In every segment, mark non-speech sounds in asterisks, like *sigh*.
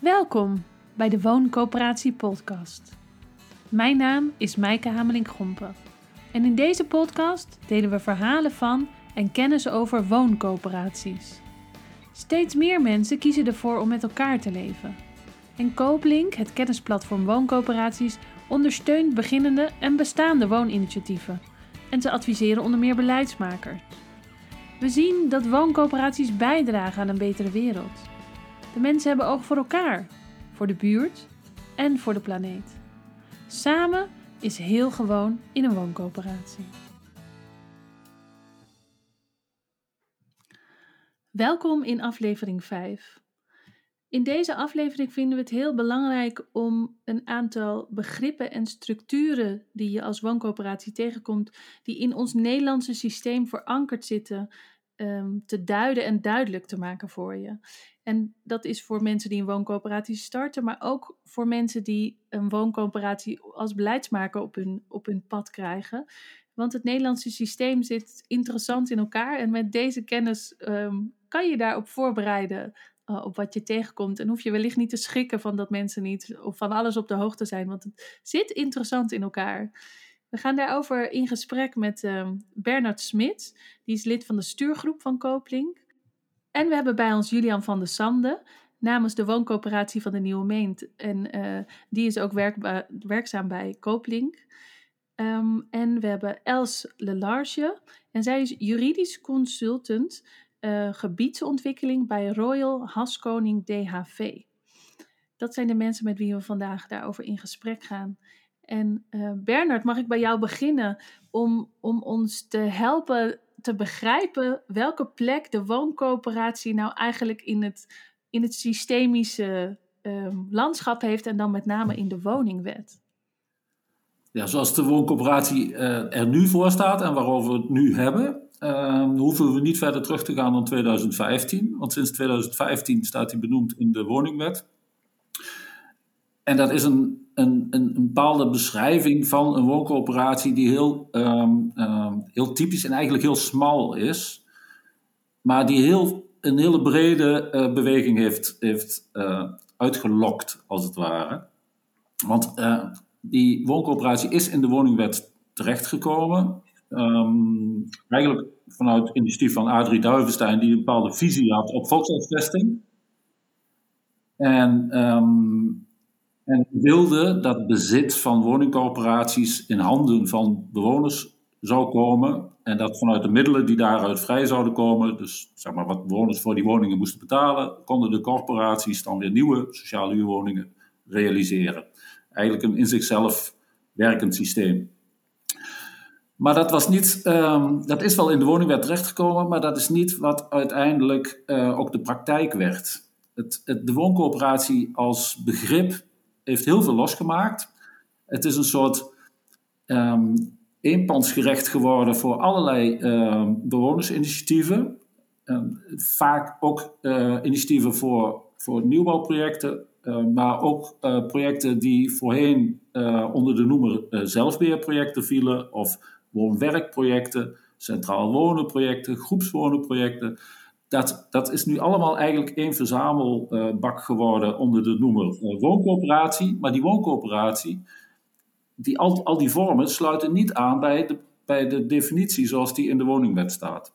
Welkom bij de Wooncoöperatie Podcast. Mijn naam is Maaike Hamelink-Gompen. En in deze podcast delen we verhalen van en kennis over wooncoöperaties. Steeds meer mensen kiezen ervoor om met elkaar te leven. En Kooplink, het kennisplatform wooncoöperaties, ondersteunt beginnende en bestaande wooninitiatieven. En ze adviseren onder meer beleidsmakers. We zien dat wooncoöperaties bijdragen aan een betere wereld. De mensen hebben oog voor elkaar, voor de buurt en voor de planeet. Samen is heel gewoon in een wooncoöperatie. Welkom in aflevering 5. In deze aflevering vinden we het heel belangrijk om een aantal begrippen en structuren die je als wooncoöperatie tegenkomt, die in ons Nederlandse systeem verankerd zitten, ehm, te duiden en duidelijk te maken voor je. En dat is voor mensen die een wooncoöperatie starten, maar ook voor mensen die een wooncoöperatie als beleidsmaker op hun, op hun pad krijgen. Want het Nederlandse systeem zit interessant in elkaar en met deze kennis ehm, kan je daarop voorbereiden uh, op wat je tegenkomt. En hoef je wellicht niet te schrikken van dat mensen niet of van alles op de hoogte zijn, want het zit interessant in elkaar. We gaan daarover in gesprek met uh, Bernard Smit. Die is lid van de stuurgroep van Kooplink. En we hebben bij ons Julian van der Sande namens de wooncoöperatie van de Nieuwe Meent. En uh, die is ook werkzaam bij Kooplink. Um, en we hebben Els Lelarge. En zij is juridisch consultant uh, gebiedsontwikkeling bij Royal Haskoning DHV. Dat zijn de mensen met wie we vandaag daarover in gesprek gaan. En uh, Bernard, mag ik bij jou beginnen om, om ons te helpen te begrijpen welke plek de wooncoöperatie nou eigenlijk in het, in het systemische uh, landschap heeft en dan met name in de woningwet. Ja, zoals de wooncoöperatie uh, er nu voor staat en waarover we het nu hebben, uh, hoeven we niet verder terug te gaan dan 2015. Want sinds 2015 staat hij benoemd in de woningwet. En dat is een, een, een, bepaalde beschrijving van een wooncoöperatie die heel, um, um, heel typisch en eigenlijk heel smal is, maar die heel, een hele brede uh, beweging heeft, heeft uh, uitgelokt, als het ware. Want uh, die wooncoöperatie is in de woningwet terechtgekomen. Um, eigenlijk vanuit initiatief van Adrie Duivenstein, die een bepaalde visie had op volkshuisvesting. En en wilde dat bezit van woningcorporaties in handen van bewoners zou komen. En dat vanuit de middelen die daaruit vrij zouden komen, dus zeg maar wat bewoners voor die woningen moesten betalen, konden de corporaties dan weer nieuwe sociale huurwoningen realiseren. Eigenlijk een in zichzelf werkend systeem. Maar dat, was niet, um, dat is wel in de woningwet terechtgekomen, maar dat is niet wat uiteindelijk uh, ook de praktijk werd. Het, de wooncoöperatie als begrip heeft heel veel losgemaakt. Het is een soort um, eenpansgerecht geworden voor allerlei um, bewonersinitiatieven. Um, vaak ook uh, initiatieven voor, voor nieuwbouwprojecten, maar ook uh, projecten die voorheen onder de noemer zelfbeheerprojecten vielen, of woonwerkprojecten, centraal wonenprojecten, groepswonenprojecten dat, dat is nu allemaal eigenlijk één verzamelbak geworden onder de noemer eh, wooncoöperatie. Maar die wooncoöperatie, die, al, al die vormen sluiten niet aan bij de, bij de definitie zoals die in de woningwet staat.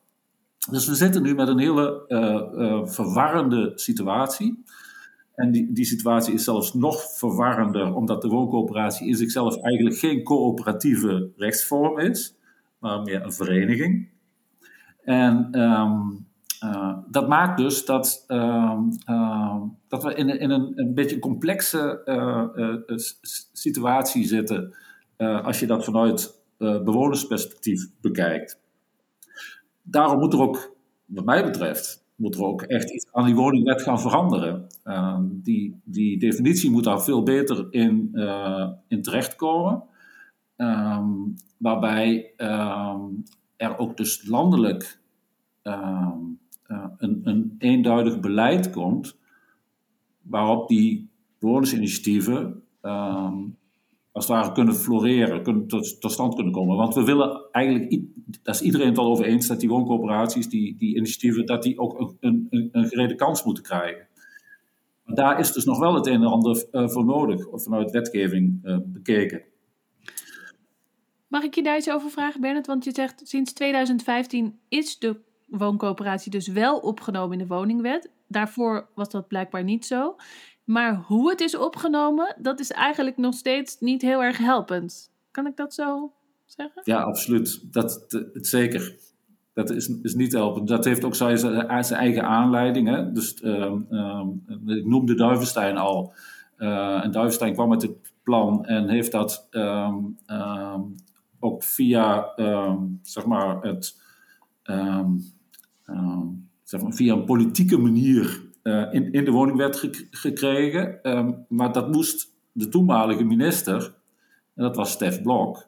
Dus we zitten nu met een hele uh, verwarrende situatie. En die, die situatie is zelfs nog verwarrender, omdat de wooncoöperatie in zichzelf eigenlijk geen coöperatieve rechtsvorm is, maar meer een vereniging. En um, uh, dat maakt dus dat, uh, uh, dat we in, in een, een beetje complexe uh, situatie zitten als je dat vanuit bewonersperspectief bekijkt. Daarom moet er ook, wat mij betreft, moet er ook echt iets aan die woningwet gaan veranderen. Ehm, die, die definitie moet daar veel beter in, in terechtkomen. Ehm, waarbij er ook dus landelijk uh, een, een eenduidig beleid komt waarop die bewonersinitiatieven um, als het ware kunnen floreren, kunnen, tot, stand kunnen komen. Want we willen eigenlijk, daar is iedereen het al over eens, dat die wooncoöperaties, die, die initiatieven, dat die ook een, een, een gerede kans moeten krijgen. Maar daar is dus nog wel het een en ander voor nodig, vanuit wetgeving bekeken. Mag ik je daar iets over vragen, Bernard? Want je zegt sinds 2015 is de wooncoöperatie dus wel opgenomen in de woningwet. Daarvoor was dat blijkbaar niet zo. Maar hoe het is opgenomen, dat is eigenlijk nog steeds niet heel erg helpend. Kan ik dat zo zeggen? Ja, absoluut. Dat, dat zeker. Dat is, is niet helpend. Dat heeft ook zijn, zijn eigen aanleiding. Hè? Dus, uh, uh, ik noemde Duivenstein al. Uh, en Duivenstein kwam met het plan en heeft dat ehm, ehm, ook via zeg maar het, via een politieke manier uh, in, in de woningwet gekregen. Um, maar dat moest de toenmalige minister, en dat was Stef Blok,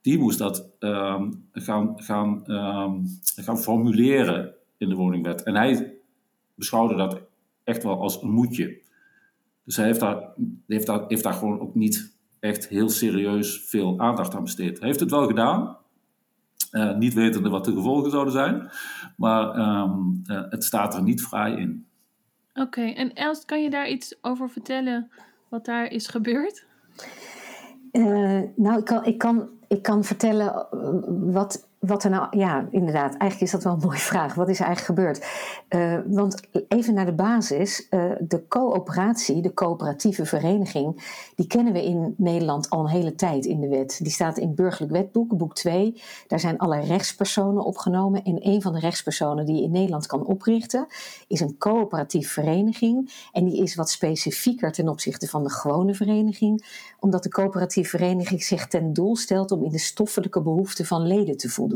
die moest dat um, gaan, gaan, gaan formuleren in de woningwet. En hij beschouwde dat echt wel als een moedje. Dus hij heeft daar, heeft daar, heeft daar gewoon ook niet echt heel serieus veel aandacht aan besteed. Hij heeft het wel gedaan, uh, niet wetende wat de gevolgen zouden zijn, maar um, uh, het staat er niet vrij in. Oké, en Els, kan je daar iets over vertellen wat daar is gebeurd? Uh, nou, ik kan, ik, kan, ik kan vertellen wat, wat er nou, ja, inderdaad, eigenlijk is dat wel een mooie vraag. Wat is er eigenlijk gebeurd? Uh, want even naar de basis, uh, de coöperatie, de coöperatieve vereniging, die kennen we in Nederland al een hele tijd in de wet. Die staat in burgerlijk wetboek, boek 2. Daar zijn alle rechtspersonen opgenomen. En een van de rechtspersonen die je in Nederland kan oprichten, is een coöperatieve vereniging. En die is wat specifieker ten opzichte van de gewone vereniging, omdat de coöperatieve vereniging zich ten doel stelt om in de stoffelijke behoeften van leden te voeden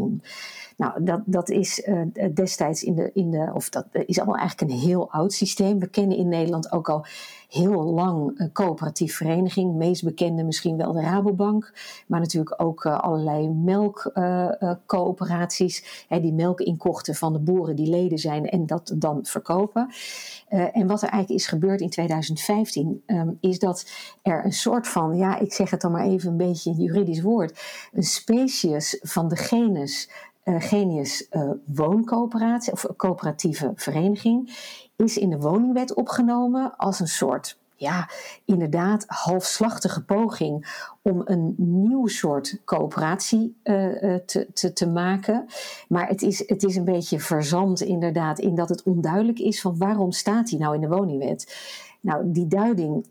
Nou, dat, dat is uh, destijds in de, in de, of dat is allemaal eigenlijk een heel oud systeem. We kennen in Nederland ook al heel lang een coöperatief vereniging. Meest bekende misschien wel de Rabobank, maar natuurlijk ook uh, allerlei melkcoöperaties. Uh, die melk inkochten van de boeren die leden zijn en dat dan verkopen. en wat er eigenlijk is gebeurd in 2015, um, ehm, is dat er een soort van, ja, ik zeg het dan maar even een beetje een juridisch woord, een species van de genus uh, Genius Wooncoöperatie of coöperatieve vereniging is in de woningwet opgenomen als een soort, ja, inderdaad halfslachtige poging om een nieuw soort coöperatie uh, te, te, te maken. Maar het is, het is een beetje verzand inderdaad in dat het onduidelijk is van waarom staat die nou in de woningwet. Nou, die duiding,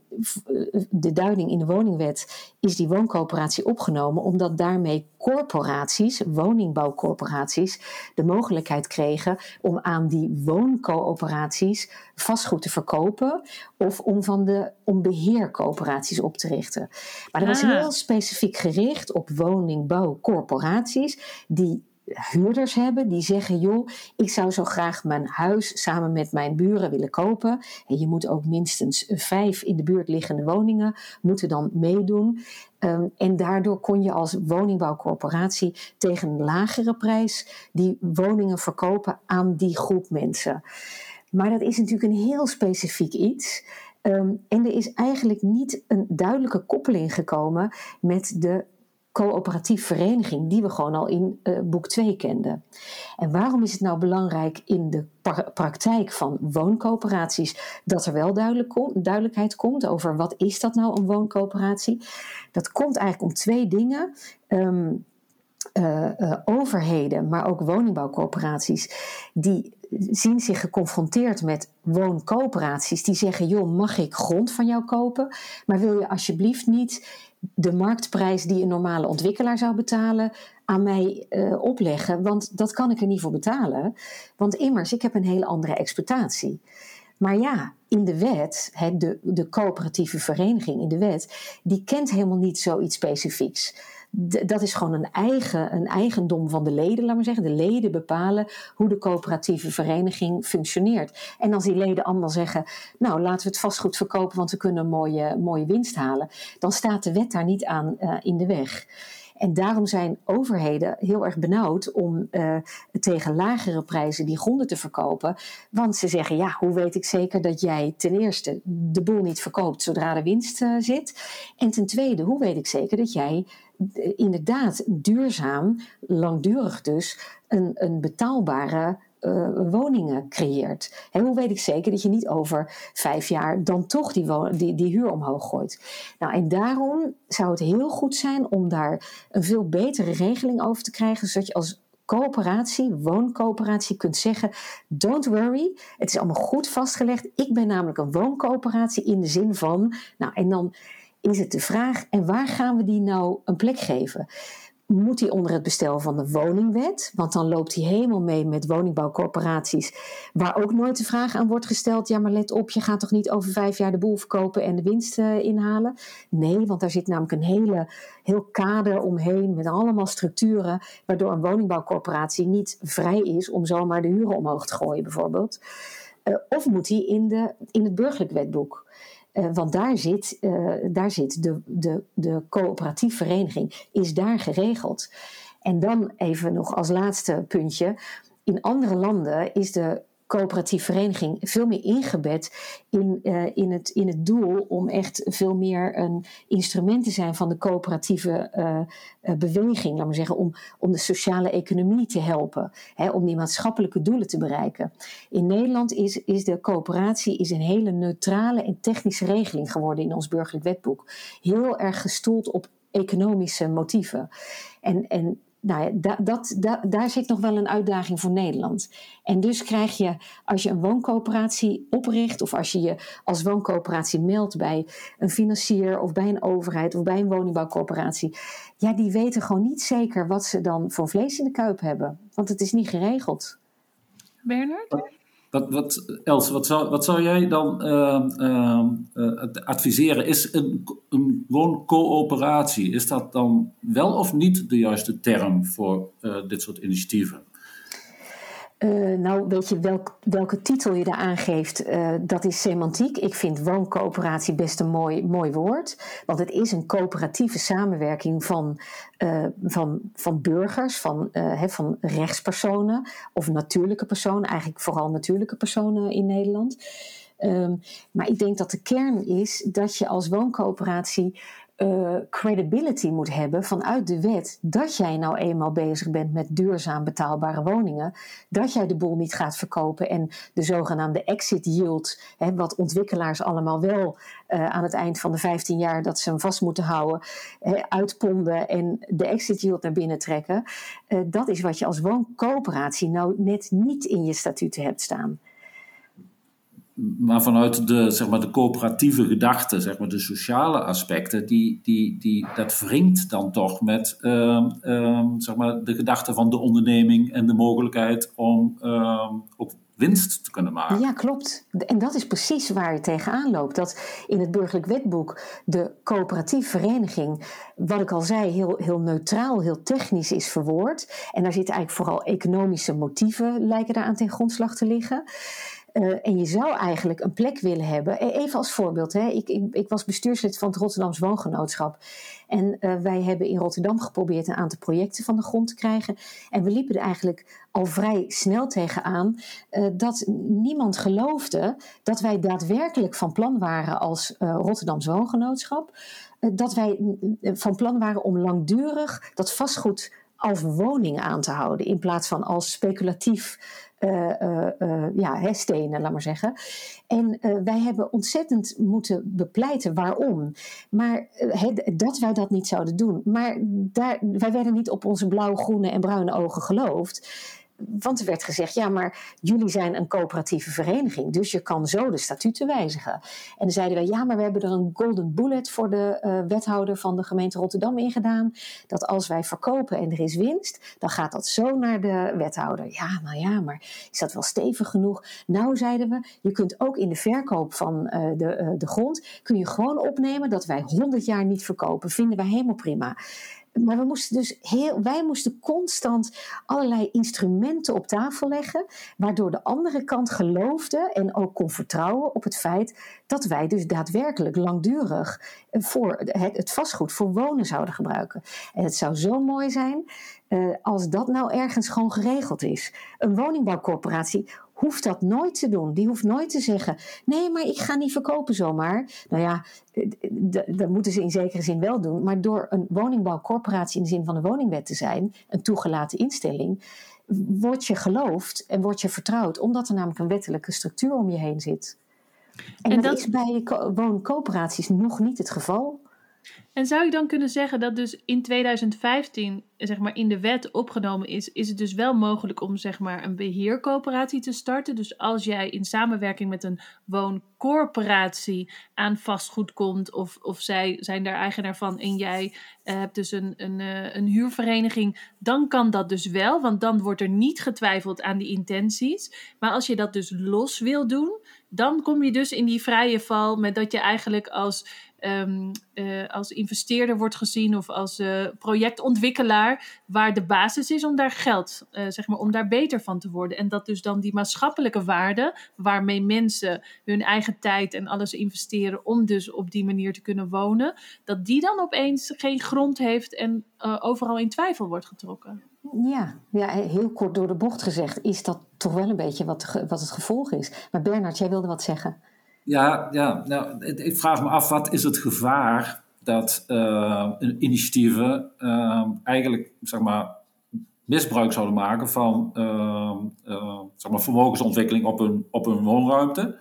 de duiding in de woningwet is die wooncoöperatie opgenomen omdat daarmee corporaties, woningbouwcorporaties, de mogelijkheid kregen om aan die wooncoöperaties vastgoed te verkopen of om van de om beheercoöperaties op te richten. Maar dat was ah. heel specifiek gericht op woningbouwcorporaties die huurders hebben die zeggen: joh, ik zou zo graag mijn huis samen met mijn buren willen kopen. En je moet ook minstens vijf in de buurt liggende woningen moeten dan meedoen. Um, en daardoor kon je als woningbouwcorporatie tegen een lagere prijs die woningen verkopen aan die groep mensen. Maar dat is natuurlijk een heel specifiek iets. Um, en er is eigenlijk niet een duidelijke koppeling gekomen met de coöperatief vereniging die we gewoon al in uh, boek 2 kenden. En waarom is het nou belangrijk in de praktijk van wooncoöperaties dat er wel duidelijk duidelijkheid komt over wat is dat nou een wooncoöperatie? Dat komt eigenlijk om twee dingen. Um, uh, uh, overheden, maar ook woningbouwcorporaties, die zien zich geconfronteerd met wooncoöperaties die zeggen: joh, mag ik grond van jou kopen? Maar wil je alsjeblieft niet de marktprijs die een normale ontwikkelaar zou betalen aan mij uh, opleggen, want dat kan ik er niet voor betalen. Want immers, ik heb een hele andere exploitatie. Maar ja, in de wet, de, de coöperatieve vereniging in de wet, die kent helemaal niet zoiets specifieks dat is gewoon een, eigen, een eigendom van de leden, laat maar zeggen. De leden bepalen hoe de coöperatieve vereniging functioneert. En als die leden allemaal zeggen, nou laten we het vastgoed verkopen, want we kunnen een mooie, mooie winst halen, dan staat de wet daar niet aan uh, in de weg. En daarom zijn overheden heel erg benauwd om uh, tegen lagere prijzen die gronden te verkopen. Want ze zeggen, ja, hoe weet ik zeker dat jij ten eerste de boel niet verkoopt zodra de winst uh, zit? En ten tweede, hoe weet ik zeker dat jij inderdaad duurzaam, langdurig dus, een, een betaalbare woningen creëert. En hoe weet ik zeker dat je niet over vijf jaar dan toch die, die, die huur omhoog gooit? Nou, en daarom zou het heel goed zijn om daar een veel betere regeling over te krijgen, zodat je als coöperatie, wooncoöperatie, kunt zeggen: Don't worry, het is allemaal goed vastgelegd. Ik ben namelijk een wooncoöperatie in de zin van. Nou, en dan is het de vraag: en waar gaan we die nou een plek geven? moet hij onder het bestel van de woningwet. Want dan loopt hij helemaal mee met woningbouwcorporaties. Waar ook nooit de vraag aan wordt gesteld: ja, maar let op, je gaat toch niet over vijf jaar de boel verkopen en de winst uh, inhalen? Nee, want daar zit namelijk een hele, heel kader omheen met allemaal structuren. Waardoor een woningbouwcorporatie niet vrij is om zomaar de huren omhoog te gooien, bijvoorbeeld. Uh, of moet hij in, de, in het burgerlijk wetboek? Uh, want daar zit, uh, daar zit de, de, de coöperatieve vereniging, is daar geregeld. En dan even nog als laatste puntje. In andere landen is de coöperatieve vereniging veel meer ingebed in, uh, in, het, in het doel om echt veel meer een instrument te zijn van de coöperatieve uh, uh, beweging, laat maar zeggen, om, om de sociale economie te helpen, hè, om die maatschappelijke doelen te bereiken. In Nederland is, is de coöperatie is een hele neutrale en technische regeling geworden in ons burgerlijk wetboek. Heel erg gestoeld op economische motieven. En, en nou ja, dat, daar zit nog wel een uitdaging voor Nederland. En dus krijg je, als je een wooncoöperatie opricht, of als je je als wooncoöperatie meldt bij een financier of bij een overheid of bij een woningbouwcoöperatie, ja, die weten gewoon niet zeker wat ze dan voor vlees in de kuip hebben, want het is niet geregeld. Bernard? Wat, wat, Els, wat zou, wat zou jij dan uh, uh, adviseren? Is een, een wooncoöperatie, is dat dan wel of niet de juiste term voor uh, dit soort initiatieven? Uh, nou, weet je welk, welke titel je daar aangeeft, uh, dat is semantiek. Ik vind wooncoöperatie best een mooi, mooi woord. Want het is een coöperatieve samenwerking van, uh, van, van burgers, van, van rechtspersonen of natuurlijke personen. Eigenlijk vooral natuurlijke personen in Nederland. Um, maar ik denk dat de kern is dat je als wooncoöperatie uh, credibility moet hebben vanuit de wet dat jij nou eenmaal bezig bent met duurzaam betaalbare woningen, dat jij de boel niet gaat verkopen en de zogenaamde exit yield, hè, wat ontwikkelaars allemaal wel uh, aan het eind van de 15 jaar dat ze hem vast moeten houden, hè, uitponden en de exit yield naar binnen trekken, uh, dat is wat je als wooncoöperatie nou net niet in je statuten hebt staan maar vanuit de, zeg maar, de coöperatieve gedachte, zeg maar, de sociale aspecten, die, die, die, dat wringt dan toch met uh, uh, zeg maar, de gedachte van de onderneming en de mogelijkheid om uh, ook winst te kunnen maken. Ja, klopt. En dat is precies waar je tegenaan loopt. Dat in het burgerlijk wetboek de coöperatieve vereniging, wat ik al zei, heel, heel neutraal, heel technisch is verwoord. En daar zitten eigenlijk vooral economische motieven lijken daar aan ten grondslag te liggen. Uh, en je zou eigenlijk een plek willen hebben. E, even als voorbeeld, hè. Ik, ik, ik was bestuurslid van het Rotterdams Woongenootschap. En uh, wij hebben in Rotterdam geprobeerd een aantal projecten van de grond te krijgen. En we liepen er eigenlijk al vrij snel tegenaan uh, dat niemand geloofde dat wij daadwerkelijk van plan waren als Rotterdams Woongenootschap. dat wij van plan waren om langdurig dat vastgoed als woning aan te houden in plaats van als speculatief uh, uh, ja, stenen, laat maar zeggen. En wij hebben ontzettend moeten bepleiten waarom. Maar dat wij dat niet zouden doen. Maar daar, wij werden niet op onze blauw, groene en bruine ogen geloofd. Want er werd gezegd, ja, maar jullie zijn een coöperatieve vereniging, dus je kan zo de statuten wijzigen. En dan zeiden wij, ja, maar we hebben er een golden bullet voor de uh, wethouder van de gemeente Rotterdam in gedaan. Dat als wij verkopen en er is winst, dan gaat dat zo naar de wethouder. Ja, nou ja, maar is dat wel stevig genoeg? Nou, zeiden we, je kunt ook in de verkoop van uh, de, uh, de grond, kun je gewoon opnemen dat wij 100 jaar niet verkopen. Vinden wij helemaal prima. Maar we moesten dus heel, wij moesten constant allerlei instrumenten op tafel leggen, waardoor de andere kant geloofde en ook kon vertrouwen op het feit dat wij dus daadwerkelijk langdurig voor het, het vastgoed voor wonen zouden gebruiken. En het zou zo mooi zijn uh, als dat nou ergens gewoon geregeld is. Een woningbouwcorporatie hoeft dat nooit te doen. Die hoeft nooit te zeggen: nee, maar ik ga niet verkopen zomaar. Nou ja, dat moeten ze in zekere zin wel doen. Maar door een woningbouwcorporatie in de zin van de woningwet te zijn, een toegelaten instelling, word je geloofd en word je vertrouwd, omdat er namelijk een wettelijke structuur om je heen zit. En, En dat, dat- is bij co- wooncoöperaties nog niet het geval. En zou je dan kunnen zeggen dat dus in 2015 zeg maar, in de wet opgenomen is, is het dus wel mogelijk om zeg maar, een beheercoöperatie te starten? Dus als jij in samenwerking met een wooncorporatie aan vastgoed komt, of, of zij zijn daar eigenaar van en jij eh, hebt dus een, een, eh, een huurvereniging, dan kan dat dus wel, want dan wordt er niet getwijfeld aan die intenties. Maar als je dat dus los wil doen, dan kom je dus in die vrije val met dat je eigenlijk als ehm, eh, als investeerder wordt gezien of als eh, projectontwikkelaar, waar de basis is om daar geld, eh, zeg maar, om daar beter van te worden. En dat dus dan die maatschappelijke waarde, waarmee mensen hun eigen tijd en alles investeren om dus op die manier te kunnen wonen, dat die dan opeens geen grond heeft en overal in twijfel wordt getrokken. Ja, ja, heel kort door de bocht gezegd, is dat toch wel een beetje wat, wat het gevolg is. Maar Bernard, jij wilde wat zeggen. Ja, ja nou, ik- vraag me af, wat is het gevaar dat eh, initiatieven eh, eigenlijk, zeg maar, misbruik zouden maken van eh, zeg maar, vermogensontwikkeling op hun, op hun woonruimte.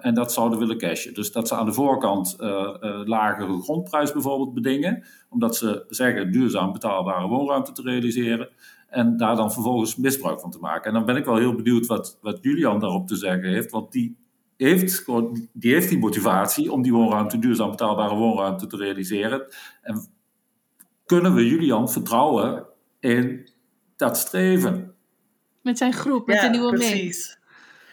En dat zouden willen cashen. Dus dat ze aan de voorkant lagere grondprijs bijvoorbeeld bedingen, omdat ze zeggen duurzaam betaalbare woonruimte te realiseren. En daar dan vervolgens misbruik van te maken. En dan ben ik wel heel benieuwd wat, wat Julian daarop te zeggen heeft. Want die heeft, die heeft die motivatie om die woonruimte, duurzaam betaalbare woonruimte te realiseren. En kunnen we Julian vertrouwen in dat streven? Met zijn groep, met de nieuwe meent. precies.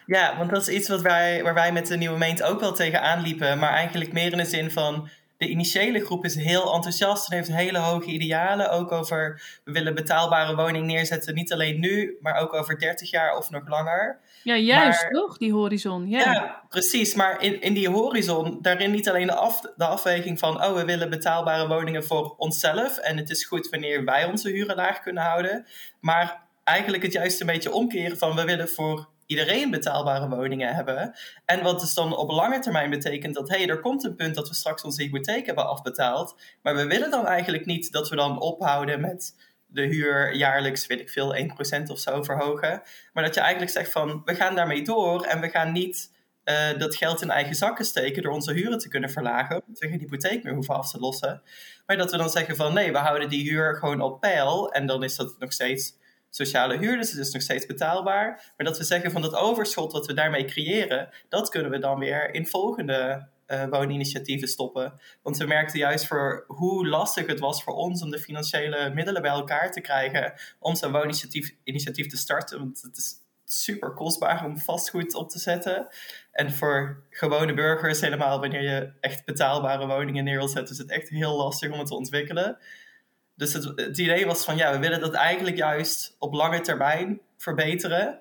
Ja, want dat is iets wat wij, waar wij met de nieuwe meent ook wel tegenaan liepen. Maar eigenlijk meer in de zin van... De initiële groep is heel enthousiast en heeft hele hoge idealen. Ook over, we willen betaalbare woning neerzetten. Niet alleen nu, maar ook over 30 jaar of nog langer. Ja, juist Maar- toch, die horizon. Ja. Ja, precies. Maar in, in die horizon, daarin niet alleen de, af, de afweging van... oh, we willen betaalbare woningen voor onszelf... en het is goed wanneer wij onze huren laag kunnen houden. Maar eigenlijk het juist een beetje omkeren van... we willen voor iedereen betaalbare woningen hebben. En wat dus dan op lange termijn betekent dat... hé, hey, er komt een punt dat we straks onze hypotheek hebben afbetaald... maar we willen dan eigenlijk niet dat we dan ophouden met de huur jaarlijks, weet ik veel, 1% of zo verhogen. Maar dat je eigenlijk zegt van, we gaan daarmee door en we gaan niet eh, dat geld in eigen zakken steken door onze huren te kunnen verlagen, omdat we geen hypotheek meer hoeven af te lossen. Maar dat we dan zeggen van, nee, we houden die huur gewoon op peil en dan is dat nog steeds sociale huur, dus het is nog steeds betaalbaar. Maar dat we zeggen van dat overschot wat we daarmee creëren, dat kunnen we dan weer in volgende eh, wooninitiatieven stoppen. Want we merkten juist voor hoe lastig het was voor ons om de financiële middelen bij elkaar te krijgen om zo'n wooninitiatief initiatief te starten. Want het is super kostbaar om vastgoed op te zetten. En voor gewone burgers, helemaal wanneer je echt betaalbare woningen neer wil zetten, is het echt heel lastig om het te ontwikkelen. Dus het, idee was van ja, we willen dat eigenlijk juist op lange termijn verbeteren.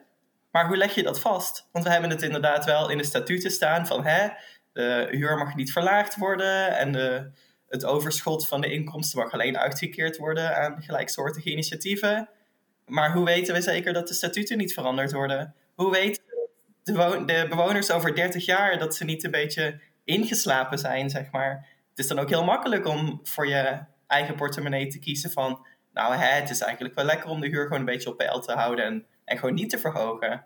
Maar hoe leg je dat vast? Want we hebben het inderdaad wel in de statuten staan van hè, de huur mag niet verlaagd worden en het overschot van de inkomsten mag alleen uitgekeerd worden aan gelijksoortige initiatieven. Maar hoe weten we zeker dat de statuten niet veranderd worden? Hoe weten de, de bewoners over 30 jaar dat ze niet een beetje ingeslapen zijn, zeg maar? Het is dan ook heel makkelijk om voor je eigen portemonnee te kiezen van... nou, hè, het is eigenlijk wel lekker om de huur gewoon een beetje op peil te houden en, en gewoon niet te verhogen.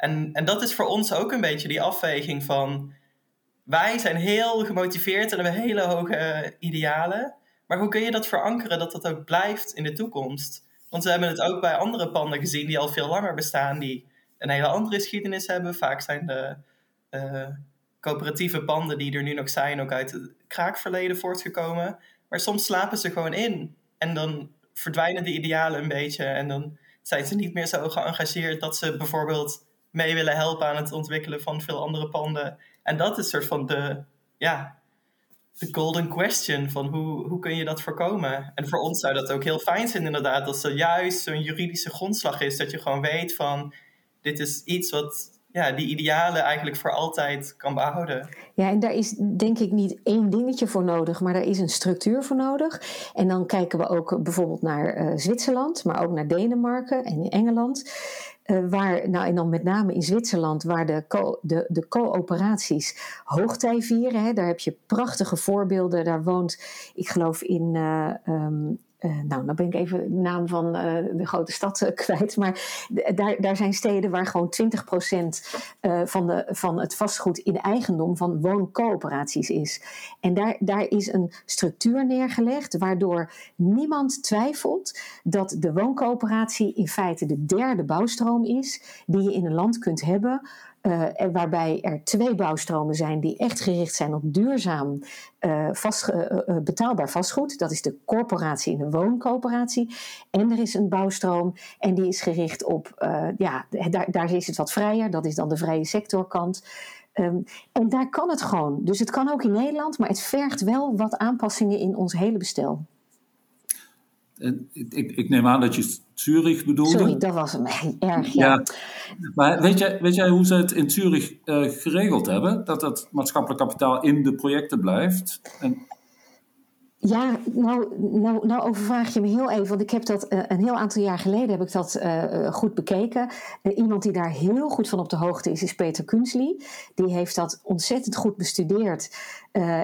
En, en dat is voor ons ook een beetje die afweging van... wij zijn heel gemotiveerd en hebben hele hoge idealen... maar hoe kun je dat verankeren dat dat ook blijft in de toekomst? Want we hebben het ook bij andere panden gezien die al veel langer bestaan... die een hele andere geschiedenis hebben. Vaak zijn de eh, coöperatieve panden die er nu nog zijn... ook uit het kraakverleden voortgekomen. Maar soms slapen ze gewoon in. En dan verdwijnen die idealen een beetje. En dan zijn ze niet meer zo geëngageerd... dat ze bijvoorbeeld mee willen helpen aan het ontwikkelen van veel andere panden. En dat is soort van de... Ja, de golden question van hoe, hoe kun je dat voorkomen? En voor ons zou dat ook heel fijn zijn inderdaad, als er juist zo'n juridische grondslag is, dat je gewoon weet van dit is iets wat ja, die idealen eigenlijk voor altijd kan behouden. Ja, en daar is denk ik niet één dingetje voor nodig, maar daar is een structuur voor nodig. En dan kijken we ook bijvoorbeeld naar eh, Zwitserland, maar ook naar Denemarken en Engeland. Eh, waar, nou, en dan met name in Zwitserland, waar de, de, de coöperaties hoogtij vieren. Hè. Daar heb je prachtige voorbeelden. Daar woont, ik geloof in, eh, ehm, nou, dan ben ik even de naam van uh, de grote stad uh, kwijt. Maar daar, daar zijn steden waar gewoon 20% van, de, van het vastgoed in eigendom van wooncoöperaties is. En daar, daar is een structuur neergelegd waardoor niemand twijfelt dat de wooncoöperatie in feite de derde bouwstroom is die je in een land kunt hebben uh, waarbij er twee bouwstromen zijn die echt gericht zijn op duurzaam uh, vast, uh, betaalbaar vastgoed. Dat is de corporatie en de wooncoöperatie. En er is een bouwstroom en die is gericht op, ja, daar, daar is het wat vrijer. Dat is dan de vrije sectorkant. Um, en daar kan het gewoon. Dus het kan ook in Nederland, maar het vergt wel wat aanpassingen in ons hele bestel. Ik, ik, neem aan dat je Zurich bedoelde. Sorry, dat was hem *laughs* erg. Ja. ja. Maar weet jij, weet jij hoe ze het in Zurich uh, geregeld hebben? Dat het maatschappelijk kapitaal in de projecten blijft? En ja, nou, nou, nou overvraag je me heel even, want ik heb dat uh, een heel aantal jaar geleden heb ik dat uh, goed bekeken. Iemand die daar heel goed van op de hoogte is, is Peter Kunsley. Die heeft dat ontzettend goed bestudeerd.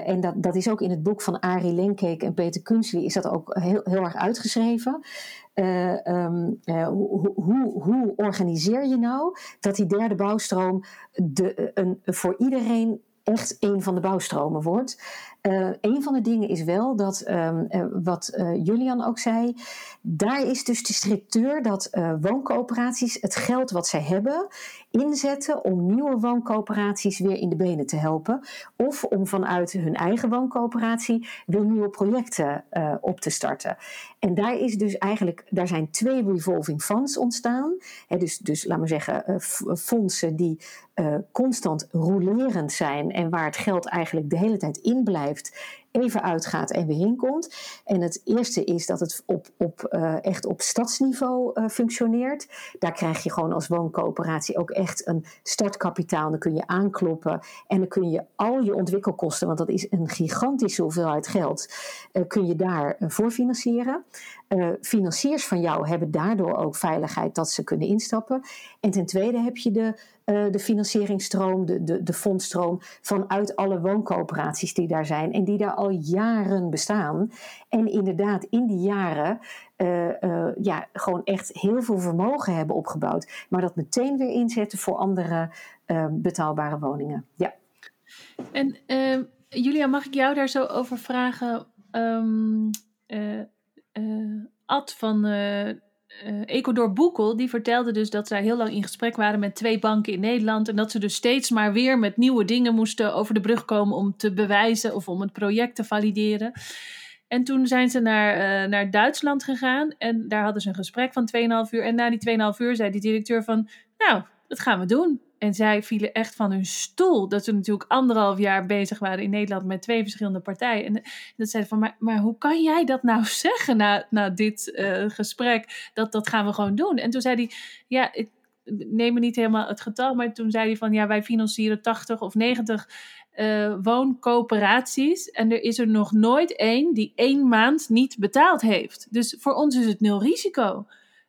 en dat, dat is ook in het boek van Arie Lenkeek en Peter Kunsley is dat ook heel, heel erg uitgeschreven. Um, hoe, hoe, hoe organiseer je nou dat die derde bouwstroom de, een, voor iedereen echt een van de bouwstromen wordt. Uh, een van de dingen is wel dat, um, uh, wat uh, Julian ook zei, daar is dus de structuur dat wooncoöperaties het geld wat zij hebben inzetten om nieuwe wooncoöperaties weer in de benen te helpen. Of om vanuit hun eigen wooncoöperatie weer nieuwe projecten op te starten. En daar is dus eigenlijk, daar zijn twee revolving funds ontstaan. dus, dus laat maar zeggen, fondsen die constant rolerend zijn en waar het geld eigenlijk de hele tijd in blijft even uitgaat en weer inkomt. En het eerste is dat het op, op, uh, echt op stadsniveau uh, functioneert. Daar krijg je gewoon als wooncoöperatie ook echt een startkapitaal. Dan kun je aankloppen en dan kun je al je ontwikkelkosten, want dat is een gigantische hoeveelheid geld, uh, kun je daar voor financieren. financiers van jou hebben daardoor ook veiligheid dat ze kunnen instappen. En ten tweede heb je de uh, de financieringsstroom, de, de, de fondstroom vanuit alle wooncoöperaties die daar zijn en die daar al jaren bestaan. En inderdaad, in die jaren uh, uh, ja, gewoon echt heel veel vermogen hebben opgebouwd, maar dat meteen weer inzetten voor andere betaalbare woningen. Ja. En ehm, Julia, mag ik jou daar zo over vragen? Um, Ad van uh, Ecodor Boekel, die vertelde dus dat zij heel lang in gesprek waren met twee banken in Nederland. En dat ze dus steeds maar weer met nieuwe dingen moesten over de brug komen om te bewijzen of om het project te valideren. En toen zijn ze naar, uh, naar Duitsland gegaan en daar hadden ze een gesprek van 2,5 uur. En na die 2,5 uur zei die directeur van, nou, dat gaan we doen. En zij vielen echt van hun stoel. Dat ze natuurlijk anderhalf jaar bezig waren in Nederland met twee verschillende partijen. En dat zeiden van, maar, maar hoe kan jij dat nou *laughs* zeggen na, na dit uh, gesprek? Dat, dat gaan we gewoon doen. En toen zei hij, ja, ik neem me niet helemaal het getal. Maar toen zei hij van, ja, wij financieren 80 of 90 uh, wooncoöperaties. En er is er nog nooit één die één maand niet betaald heeft. Dus voor ons is het nul risico.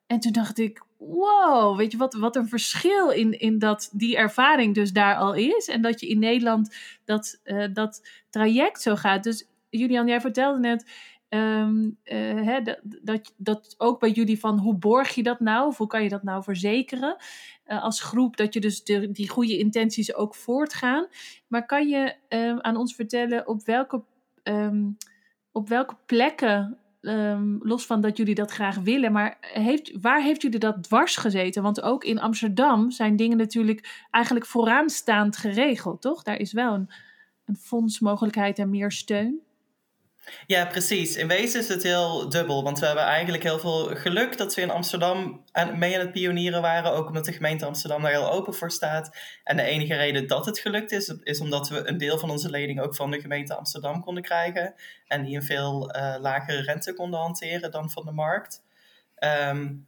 En toen dacht ik, wow, weet je wat, wat een verschil in, in dat die ervaring dus daar al is. En dat je in Nederland dat, uh, dat traject zo gaat. Dus Julian, jij vertelde net um, uh, hè, dat, dat, dat ook bij jullie van hoe borg je dat nou? Of hoe kan je dat nou verzekeren uh, als groep? Dat je dus die goede intenties ook voortgaan. Maar kan je um, aan ons vertellen op welke, um, op welke plekken Um, los van dat jullie dat graag willen, maar heeft, waar heeft jullie dat dwars gezeten? Want ook in Amsterdam zijn dingen natuurlijk eigenlijk vooraanstaand geregeld, toch? Daar is wel een, een fondsmogelijkheid en meer steun. Ja, precies. In wezen is het heel dubbel. Want we hebben eigenlijk heel veel geluk dat we in Amsterdam mee aan het pionieren waren. Ook omdat de gemeente Amsterdam daar heel open voor staat. En de enige reden dat het gelukt is, is omdat we een deel van onze lening ook van de gemeente Amsterdam konden krijgen. En die een veel uh, lagere rente konden hanteren dan van de markt. Um,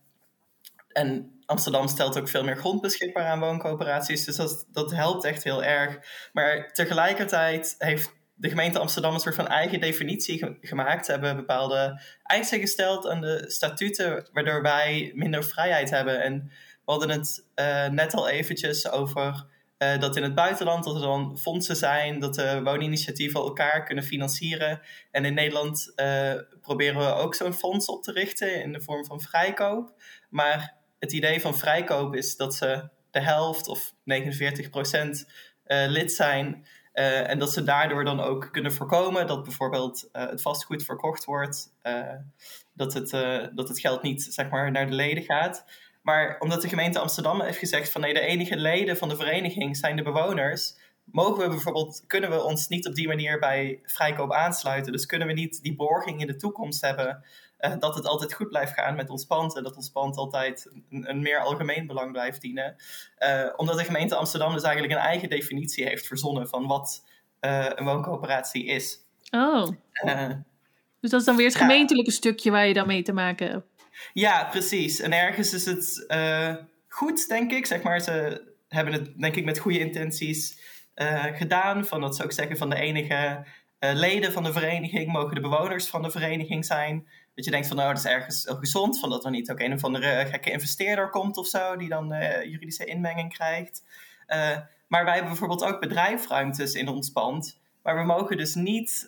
en Amsterdam stelt ook veel meer grond beschikbaar aan wooncoöperaties. Dus dat, dat helpt echt heel erg. Maar tegelijkertijd heeft de gemeente Amsterdam een soort van eigen definitie gemaakt. Ze hebben bepaalde eisen gesteld aan de statuten, waardoor wij minder vrijheid hebben. En we hadden het uh, net al eventjes over Uh, dat in het buitenland dat er dan fondsen zijn, dat de wooninitiatieven elkaar kunnen financieren. En in Nederland uh, proberen we ook zo'n fonds op te richten in de vorm van vrijkoop. Maar het idee van vrijkoop is dat ze de helft of 49 procent lid zijn. Uh, en dat ze daardoor dan ook kunnen voorkomen dat bijvoorbeeld uh, het vastgoed verkocht wordt. dat, het, dat het geld niet zeg maar, naar de leden gaat. Maar omdat de gemeente Amsterdam heeft gezegd van nee, de enige leden van de vereniging zijn de bewoners. Mogen we bijvoorbeeld, kunnen we ons niet op die manier bij vrijkoop aansluiten? Dus kunnen we niet die borging in de toekomst hebben uh, dat het altijd goed blijft gaan met ons pand en dat ons pand altijd een, een meer algemeen belang blijft dienen. Uh, omdat de gemeente Amsterdam dus eigenlijk een eigen definitie heeft verzonnen van wat uh, een wooncoöperatie is. Oh. dus dat is dan weer het gemeentelijke ja. stukje waar je dan mee te maken hebt. Ja, precies. En ergens is het goed, denk ik. Zeg maar, ze hebben het denk ik met goede intenties gedaan. Van dat ze ook zeggen van de enige leden van de vereniging mogen de bewoners van de vereniging zijn. Dat je denkt van nou, dat is ergens gezond. Van dat er niet ook een of andere gekke investeerder komt of zo. Die dan uh, juridische inmenging krijgt. Maar wij hebben bijvoorbeeld ook bedrijfsruimtes in ons pand. Maar we mogen dus niet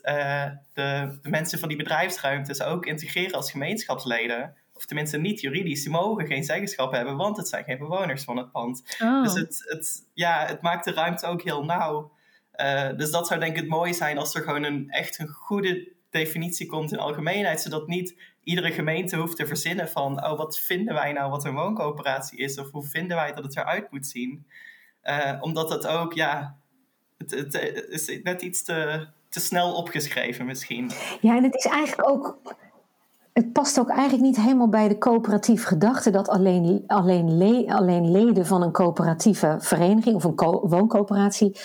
de, mensen van die bedrijfsruimtes ook integreren als gemeenschapsleden. Of tenminste niet juridisch. Die mogen geen zeggenschap hebben, want het zijn geen bewoners van het pand. Oh. Dus het, het, ja, het maakt de ruimte ook heel nauw. dus dat zou denk ik het mooie zijn als er gewoon een echt een goede definitie komt in algemeenheid, zodat niet iedere gemeente hoeft te verzinnen van, oh, wat vinden wij nou wat een wooncoöperatie is, of hoe vinden wij dat het eruit moet zien. Uh, omdat het ook, ja, het, het, het, is net iets te, te snel opgeschreven misschien. Ja, en het is eigenlijk ook, het past ook eigenlijk niet helemaal bij de coöperatieve gedachte dat alleen, alleen, le, alleen leden van een coöperatieve vereniging of een wooncoöperatie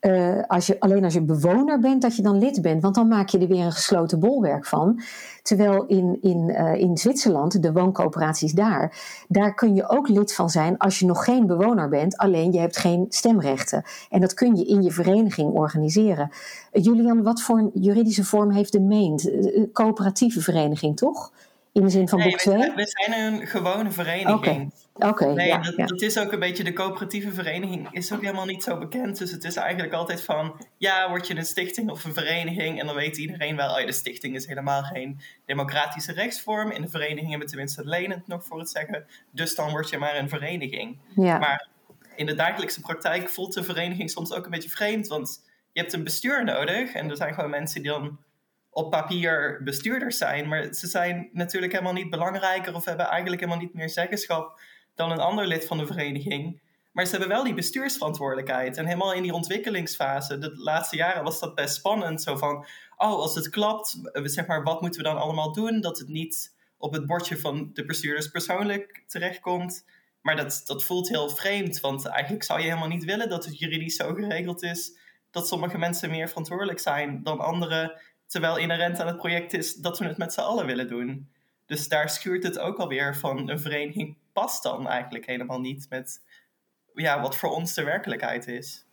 uh, als je, alleen als je bewoner bent, dat je dan lid bent. Want dan maak je er weer een gesloten bolwerk van. Terwijl in, in, uh, in Zwitserland, de wooncoöperaties daar, daar kun je ook lid van zijn als je nog geen bewoner bent. Alleen je hebt geen stemrechten. En dat kun je in je vereniging organiseren. Uh, Julian, wat voor een juridische vorm heeft de Meent? coöperatieve vereniging, toch? In de zin van nee, boek 2? We, we zijn een gewone vereniging. Oké. Okay, nee, ja, dat, ja. dat, is ook een beetje de coöperatieve vereniging is ook helemaal niet zo bekend. Dus het is eigenlijk altijd van, ja, word je een stichting of een vereniging? En dan weet iedereen wel, oh, de stichting is helemaal geen democratische rechtsvorm. In de vereniging hebben we tenminste lenend nog voor het zeggen. Dus dan word je maar een vereniging. Ja. Maar in de dagelijkse praktijk voelt de vereniging soms ook een beetje vreemd. Want je hebt een bestuur nodig. En er zijn gewoon mensen die dan op papier bestuurders zijn. Maar ze zijn natuurlijk helemaal niet belangrijker of hebben eigenlijk helemaal niet meer zeggenschap dan een ander lid van de vereniging. Maar ze hebben wel die bestuursverantwoordelijkheid. En helemaal in die ontwikkelingsfase, de laatste jaren was dat best spannend. Zo van, oh, als het klapt, zeg maar, wat moeten we dan allemaal doen? Dat het niet op het bordje van de bestuurders persoonlijk terechtkomt. Maar dat, dat voelt heel vreemd, want eigenlijk zou je helemaal niet willen dat het juridisch zo geregeld is dat sommige mensen meer verantwoordelijk zijn dan anderen, terwijl inherent aan het project is dat we het met z'n allen willen doen. Dus daar schuurt het ook alweer van een vereniging past dan eigenlijk helemaal niet met ja, wat voor ons de werkelijkheid is.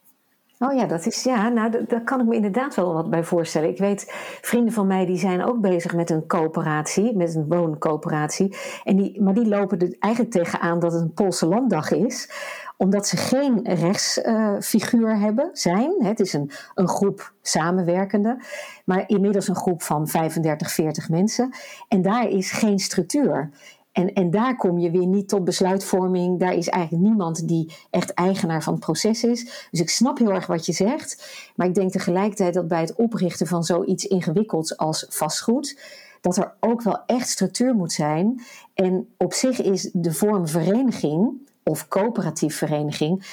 Oh ja, dat is ja, nou, daar kan ik me inderdaad wel wat bij voorstellen. Ik weet, vrienden van mij die zijn ook bezig met een coöperatie, met een wooncoöperatie. En die, maar die lopen er eigenlijk tegenaan dat het een Poolse landdag is omdat ze geen rechtsfiguur uh, hebben, zijn. Het is een, een groep samenwerkenden, maar inmiddels een groep van 35, 40 mensen. En daar is geen structuur. En, en daar kom je weer niet tot besluitvorming. Daar is eigenlijk niemand die echt eigenaar van het proces is. Dus ik snap heel erg wat je zegt. Maar ik denk tegelijkertijd dat bij het oprichten van zoiets ingewikkelds als vastgoed. dat er ook wel echt structuur moet zijn. En op zich is de vorm vereniging of coöperatief vereniging.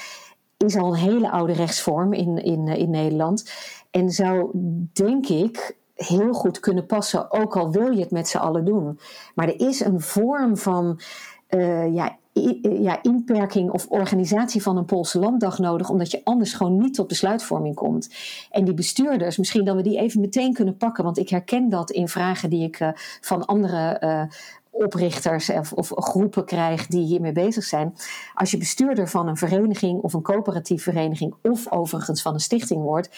is al een hele oude rechtsvorm in, in, in Nederland. En zou, denk ik, heel goed kunnen passen, ook al wil je het met z'n allen doen. Maar er is een vorm van uh, ja, ja, inperking of organisatie van een Poolse landdag nodig, omdat je anders gewoon niet tot besluitvorming komt. En die bestuurders, misschien dat we die even meteen kunnen pakken, want ik herken dat in vragen die ik uh, van andere uh, oprichters of, of, groepen krijg die hiermee bezig zijn. Als je bestuurder van een vereniging of een coöperatieve vereniging of overigens van een stichting wordt,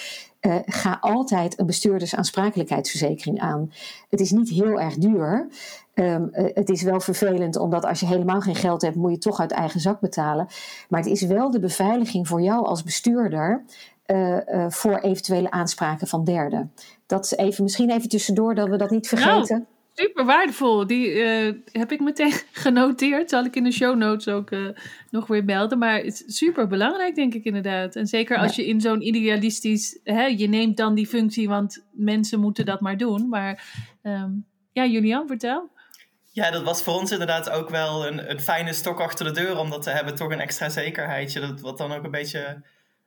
uh, ga altijd een bestuurdersaansprakelijkheidsverzekering aan. Het is niet heel erg duur. Um, het is wel vervelend, omdat als je helemaal geen geld hebt, moet je toch uit eigen zak betalen. Maar het is wel de beveiliging voor jou als bestuurder uh, voor eventuele aanspraken van derden. Dat is even, misschien even tussendoor dat we dat niet vergeten. Nou, super waardevol. Die uh, heb ik meteen *laughs* genoteerd. Zal ik in de show notes ook nog weer melden. Maar het is super belangrijk, denk ik inderdaad. En zeker als je in zo'n idealistisch. Hè, je neemt dan die functie, want mensen moeten dat maar doen. Maar um, ja, Julian, vertel. Ja, dat was voor ons inderdaad ook wel een, een fijne stok achter de deur om dat te hebben. Toch een extra zekerheidje. Dat, wat dan ook een beetje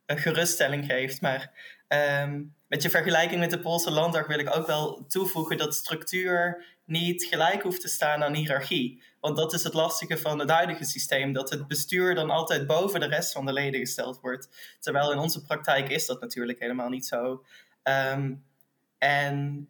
een geruststelling geeft. Maar um, met je vergelijking met de Poolse landdag wil ik ook wel toevoegen dat structuur niet gelijk hoeft te staan aan hiërarchie. Want dat is het lastige van het huidige systeem, dat het bestuur dan altijd boven de rest van de leden gesteld wordt. Terwijl in onze praktijk is dat natuurlijk helemaal niet zo. Um, en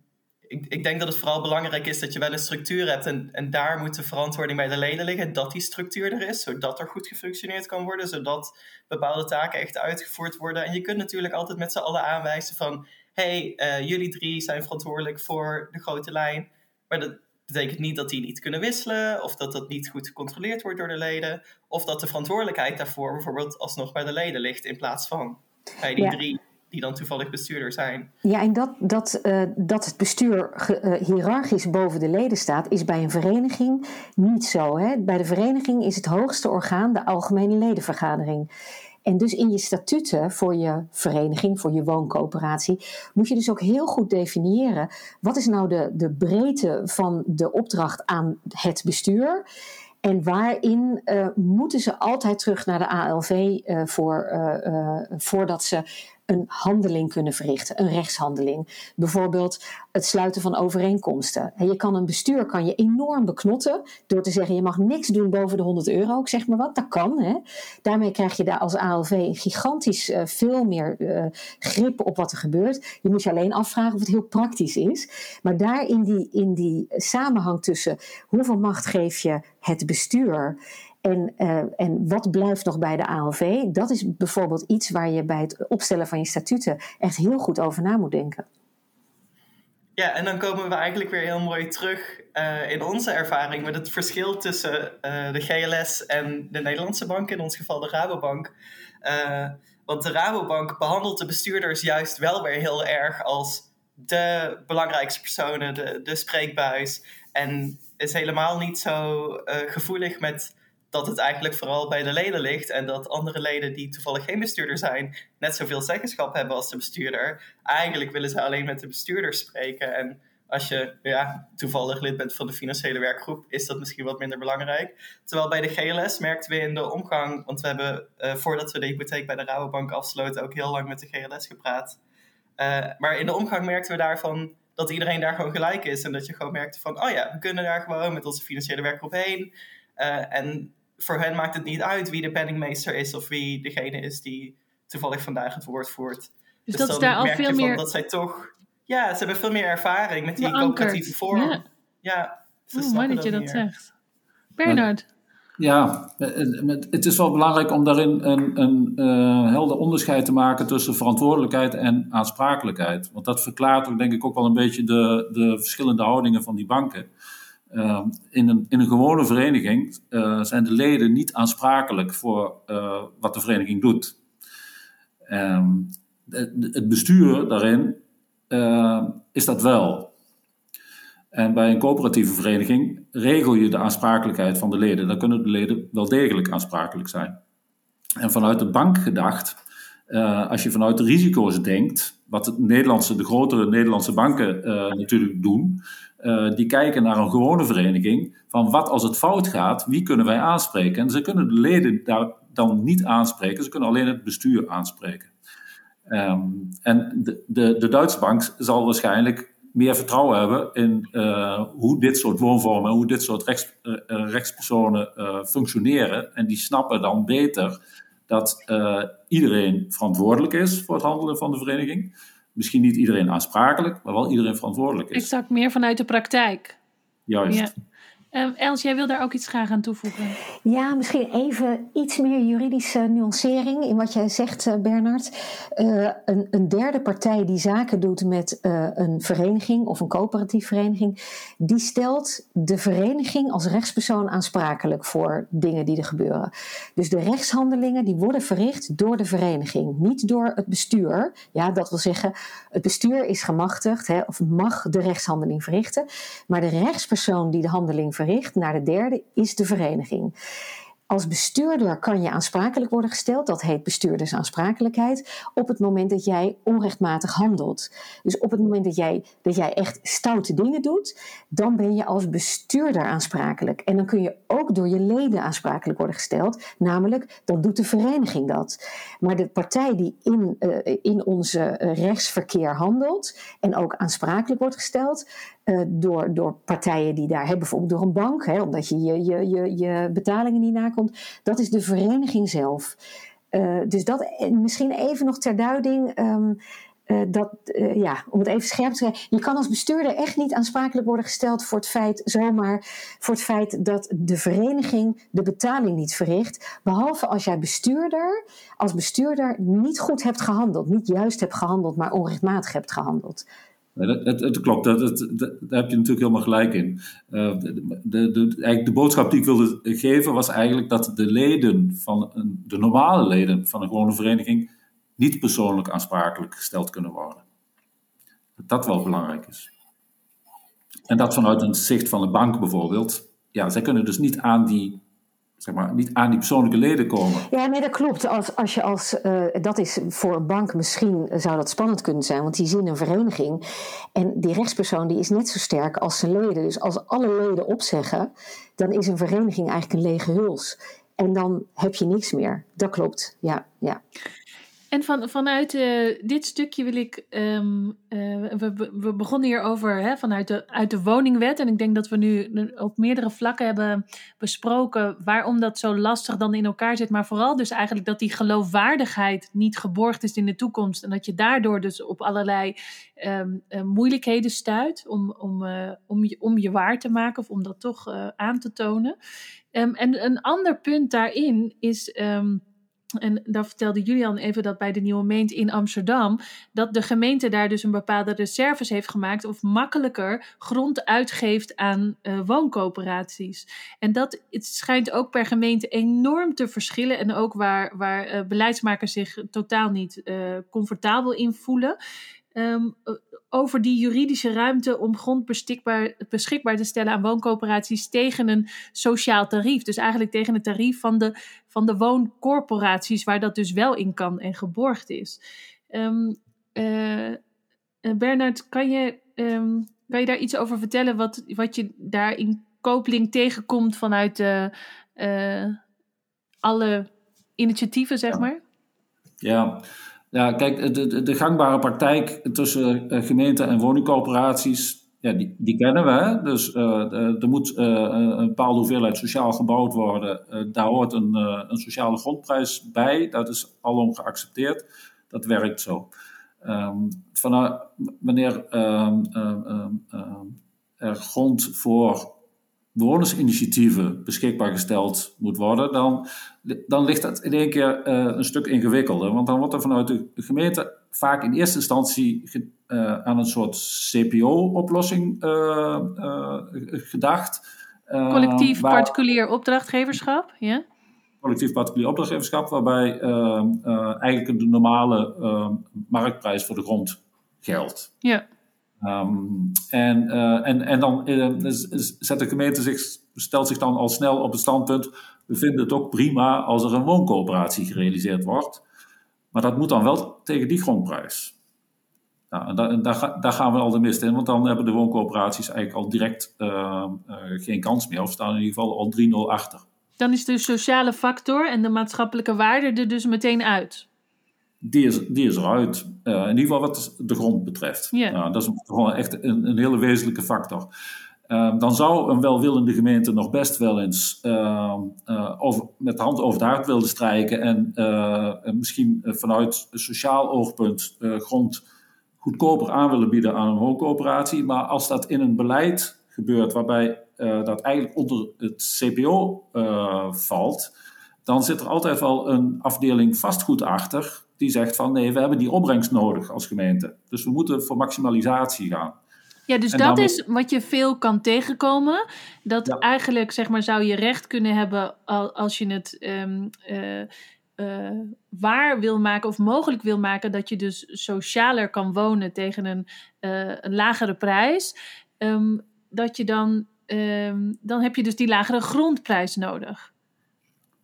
ik, ik, denk dat het vooral belangrijk is dat je wel een structuur hebt. En, en daar moet de verantwoording bij de leden liggen. Dat die structuur er is, zodat er goed gefunctioneerd kan worden. Zodat bepaalde taken echt uitgevoerd worden. En je kunt natuurlijk altijd met z'n allen aanwijzen van... hey, uh, jullie drie zijn verantwoordelijk voor de grote lijn. Maar dat betekent niet dat die niet kunnen wisselen. Of dat dat niet goed gecontroleerd wordt door de leden. Of dat de verantwoordelijkheid daarvoor bijvoorbeeld alsnog bij de leden ligt in plaats van bij die drie die dan toevallig bestuurder zijn. Ja, en dat, dat, uh, dat het bestuur uh, hiërarchisch boven de leden staat, is bij een vereniging niet zo. Hè? Bij de vereniging is het hoogste orgaan de Algemene Ledenvergadering. En dus in je statuten voor je vereniging, voor je wooncoöperatie, moet je dus ook heel goed definiëren wat is nou de, de breedte van de opdracht aan het bestuur. En waarin uh, moeten ze altijd terug naar de ALV uh, voor, uh, voordat ze een handeling kunnen verrichten, een rechtshandeling. Bijvoorbeeld het sluiten van overeenkomsten. En je kan een bestuur kan je enorm beknotten door te zeggen je mag niks doen boven de 100 euro, ik zeg maar wat, dat kan. Hè. Daarmee krijg je daar als ALV gigantisch uh, veel meer uh, grip op wat er gebeurt. Je moet je alleen afvragen of het heel praktisch is. Maar daar in die, in die samenhang tussen hoeveel macht geef je het bestuur en, uh, en wat blijft nog bij de ALV? Dat is bijvoorbeeld iets waar je bij het opstellen van je statuten echt heel goed over na moet denken. Ja, en dan komen we eigenlijk weer heel mooi terug uh, in onze ervaring met het verschil tussen uh, de GLS en de Nederlandse bank, in ons geval de Rabobank. want de Rabobank behandelt de bestuurders juist wel weer heel erg als de belangrijkste personen, de, de spreekbuis. En is helemaal niet zo gevoelig met dat het eigenlijk vooral bij de leden ligt en dat andere leden die toevallig geen bestuurder zijn, net zoveel zeggenschap hebben als de bestuurder. Eigenlijk willen ze alleen met de bestuurder spreken. En als je ja, toevallig lid bent van de financiële werkgroep, is dat misschien wat minder belangrijk. Terwijl bij de GLS merkten we in de omgang, want we hebben uh, voordat we de hypotheek bij de Rabobank afsloten ook heel lang met de GLS gepraat. Uh, maar in de omgang merkten we daarvan dat iedereen daar gewoon gelijk is. En dat je gewoon merkte van, oh ja, we kunnen daar gewoon met onze financiële werkgroep heen. Uh, en voor hen maakt het niet uit wie de penningmeester is of wie degene is die toevallig vandaag het woord voert. Dus, dus dat is daar al veel meer. Dat zij toch. Ja, ze hebben veel meer ervaring met die coöperatieve vorm. Ja, ja oh, mooi dat je dat zegt. Bernard. Ja, het is wel belangrijk om daarin een, een uh, helder onderscheid te maken tussen verantwoordelijkheid en aansprakelijkheid. Want dat verklaart ook denk ik ook wel een beetje de, de verschillende houdingen van die banken. Uh, in, een, in een gewone vereniging uh, zijn de leden niet aansprakelijk voor uh, wat de vereniging doet. De, het bestuur daarin is dat wel. En bij een coöperatieve vereniging regel je de aansprakelijkheid van de leden. Dan kunnen de leden wel degelijk aansprakelijk zijn. En vanuit de bank gedacht, als je vanuit de risico's denkt, wat de, Nederlandse, de grotere Nederlandse banken natuurlijk doen, uh, die kijken naar een gewone vereniging. Van wat als het fout gaat, wie kunnen wij aanspreken? En ze kunnen de leden daar dan niet aanspreken, ze kunnen alleen het bestuur aanspreken. Um, en de, de, de, Duitse bank zal waarschijnlijk meer vertrouwen hebben in uh, hoe dit soort woonvormen, hoe dit soort uh, rechtspersonen functioneren. En die snappen dan beter dat iedereen verantwoordelijk is voor het handelen van de vereniging misschien niet iedereen aansprakelijk, maar wel iedereen verantwoordelijk is. Exact, meer vanuit de praktijk. Juist. Ja. Um, Els, jij wil daar ook iets graag aan toevoegen. Ja, misschien even iets meer juridische nuancering in wat jij zegt, uh, Bernard. Uh, een, een, derde partij die zaken doet met uh, een vereniging of een coöperatief vereniging, die stelt de vereniging als rechtspersoon aansprakelijk voor dingen die er gebeuren. Dus de rechtshandelingen die worden verricht door de vereniging, niet door het bestuur. Ja, dat wil zeggen, het bestuur is gemachtigd hè, of mag de rechtshandeling verrichten, maar de rechtspersoon die de handeling verricht naar de derde is de vereniging. Als bestuurder kan je aansprakelijk worden gesteld, dat heet bestuurdersaansprakelijkheid, op het moment dat jij onrechtmatig handelt. Dus op het moment dat jij, dat jij echt stoute dingen doet, dan ben je als bestuurder aansprakelijk. En dan kun je ook door je leden aansprakelijk worden gesteld, namelijk dan doet de vereniging dat. Maar de partij die in, uh, in onze rechtsverkeer handelt en ook aansprakelijk wordt gesteld, uh, door, door partijen die daar hebben, bijvoorbeeld door een bank, hè, omdat je je, je, je, je betalingen niet nakomt. Dat is de vereniging zelf. Uh, dus dat misschien even nog ter duiding. Um, uh, dat, ja, om het even scherp te krijgen. Je kan als bestuurder echt niet aansprakelijk worden gesteld voor het feit, zomaar voor het feit dat de vereniging de betaling niet verricht. Behalve als jij bestuurder, als bestuurder niet goed hebt gehandeld. Niet juist hebt gehandeld, maar onrechtmatig hebt gehandeld. Het, het, het, klopt, dat, daar heb je natuurlijk helemaal gelijk in. Uh, de, de, eigenlijk de boodschap die ik wilde geven was eigenlijk dat de leden van een, de normale leden van een gewone vereniging niet persoonlijk aansprakelijk gesteld kunnen worden. Dat dat wel belangrijk is. En dat vanuit een zicht van de bank bijvoorbeeld, ja, zij kunnen dus niet aan die zeg maar, niet aan die persoonlijke leden komen. Ja, nee, dat klopt. Als, als je als, uh, dat is voor een bank misschien zou dat spannend kunnen zijn, want die zien een vereniging en die rechtspersoon die is net zo sterk als zijn leden. Dus als alle leden opzeggen, dan is een vereniging eigenlijk een lege huls. En dan heb je niks meer. Dat klopt, ja. ja. En van, vanuit uh, dit stukje wil ik. Um, uh, we, we begonnen hierover hè, vanuit de, uit de woningwet. En ik denk dat we nu op meerdere vlakken hebben besproken waarom dat zo lastig dan in elkaar zit. Maar vooral dus eigenlijk dat die geloofwaardigheid niet geborgd is in de toekomst. En dat je daardoor dus op allerlei um, uh, moeilijkheden stuit om, om, om, je, om je waar te maken of om dat toch aan te tonen. Um, en een ander punt daarin is. En daar vertelde Julian even dat bij de Nieuwe Meent in Amsterdam, dat de gemeente daar dus een bepaalde reserves heeft gemaakt of makkelijker grond uitgeeft aan uh, wooncoöperaties. En dat het schijnt ook per gemeente enorm te verschillen en ook waar, waar uh, beleidsmakers zich totaal niet uh, comfortabel in voelen. Um, over die juridische ruimte om grond beschikbaar, beschikbaar te stellen aan wooncoöperaties tegen een sociaal tarief. Dus eigenlijk tegen het tarief van de, van de wooncorporaties, waar dat dus wel in kan en geborgd is. Um, uh, Bernard, kan je, um, kan je daar iets over vertellen wat, wat je daar in Koopling tegenkomt vanuit uh, alle initiatieven, zeg maar? Ja. Ja, kijk, de, de gangbare praktijk tussen uh, gemeenten en woningcorporaties, ja, die, die kennen we. Dus uh, er moet uh, een bepaalde hoeveelheid sociaal gebouwd worden. daar hoort een, een sociale grondprijs bij. Dat is alom geaccepteerd. Dat werkt zo. Um, vanuit, wanneer um, um, er grond voor bewonersinitiatieven beschikbaar gesteld moet worden, dan, dan ligt dat in één keer uh, een stuk ingewikkelder. Want dan wordt er vanuit de gemeente vaak in eerste instantie ge, uh, aan een soort CPO-oplossing uh, gedacht. Collectief waar, particulier opdrachtgeverschap, ja? Collectief particulier opdrachtgeverschap, waarbij eigenlijk de normale marktprijs voor de grond geldt. Ja. Um, en, uh, en, en dan uh, zet de gemeente zich, stelt zich dan al snel op het standpunt: we vinden het ook prima als er een wooncoöperatie gerealiseerd wordt. Maar dat moet dan wel tegen die grondprijs. Nou, daar, daar, gaan we al de mist in, want dan hebben de wooncoöperaties eigenlijk al direct uh, geen kans meer, of staan in ieder geval al 3-0 achter. Dan is de sociale factor en de maatschappelijke waarde er dus meteen uit die is, die is eruit. Uh, in ieder geval wat de grond betreft. Yeah. Uh, dat is gewoon echt een, een hele wezenlijke factor. Uh, dan zou een welwillende gemeente nog best wel eens ehm, eh, over, met de hand over de hart willen strijken en eh, misschien vanuit een sociaal oogpunt grond goedkoper aan willen bieden aan een wooncoöperatie. Maar als dat in een beleid gebeurt waarbij dat eigenlijk onder het CPO valt, dan zit er altijd wel een afdeling vastgoed achter die zegt van nee, we hebben die opbrengst nodig als gemeente. Dus we moeten voor maximalisatie gaan. Ja, dus dat is wat je veel kan tegenkomen. Dat eigenlijk, zeg maar, zou je recht kunnen hebben als je het um, uh, waar wil maken of mogelijk wil maken dat je dus socialer kan wonen tegen een, uh, een lagere prijs. Um, dat je dan, um, dan heb je dus die lagere grondprijs nodig.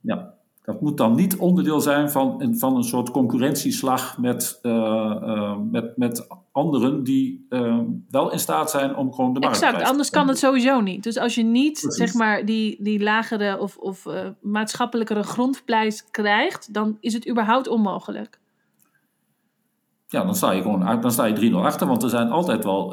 Ja, dat moet dan niet onderdeel zijn van, van een soort concurrentieslag met, uh, uh, met, met anderen die uh, wel in staat zijn om gewoon de markt Exact, anders kan het sowieso niet. Dus als je niet zeg maar die, die lagere of, of maatschappelijkere grondprijs krijgt, dan is het überhaupt onmogelijk. Ja, dan sta je gewoon dan sta je 3-0 achter, want er zijn altijd wel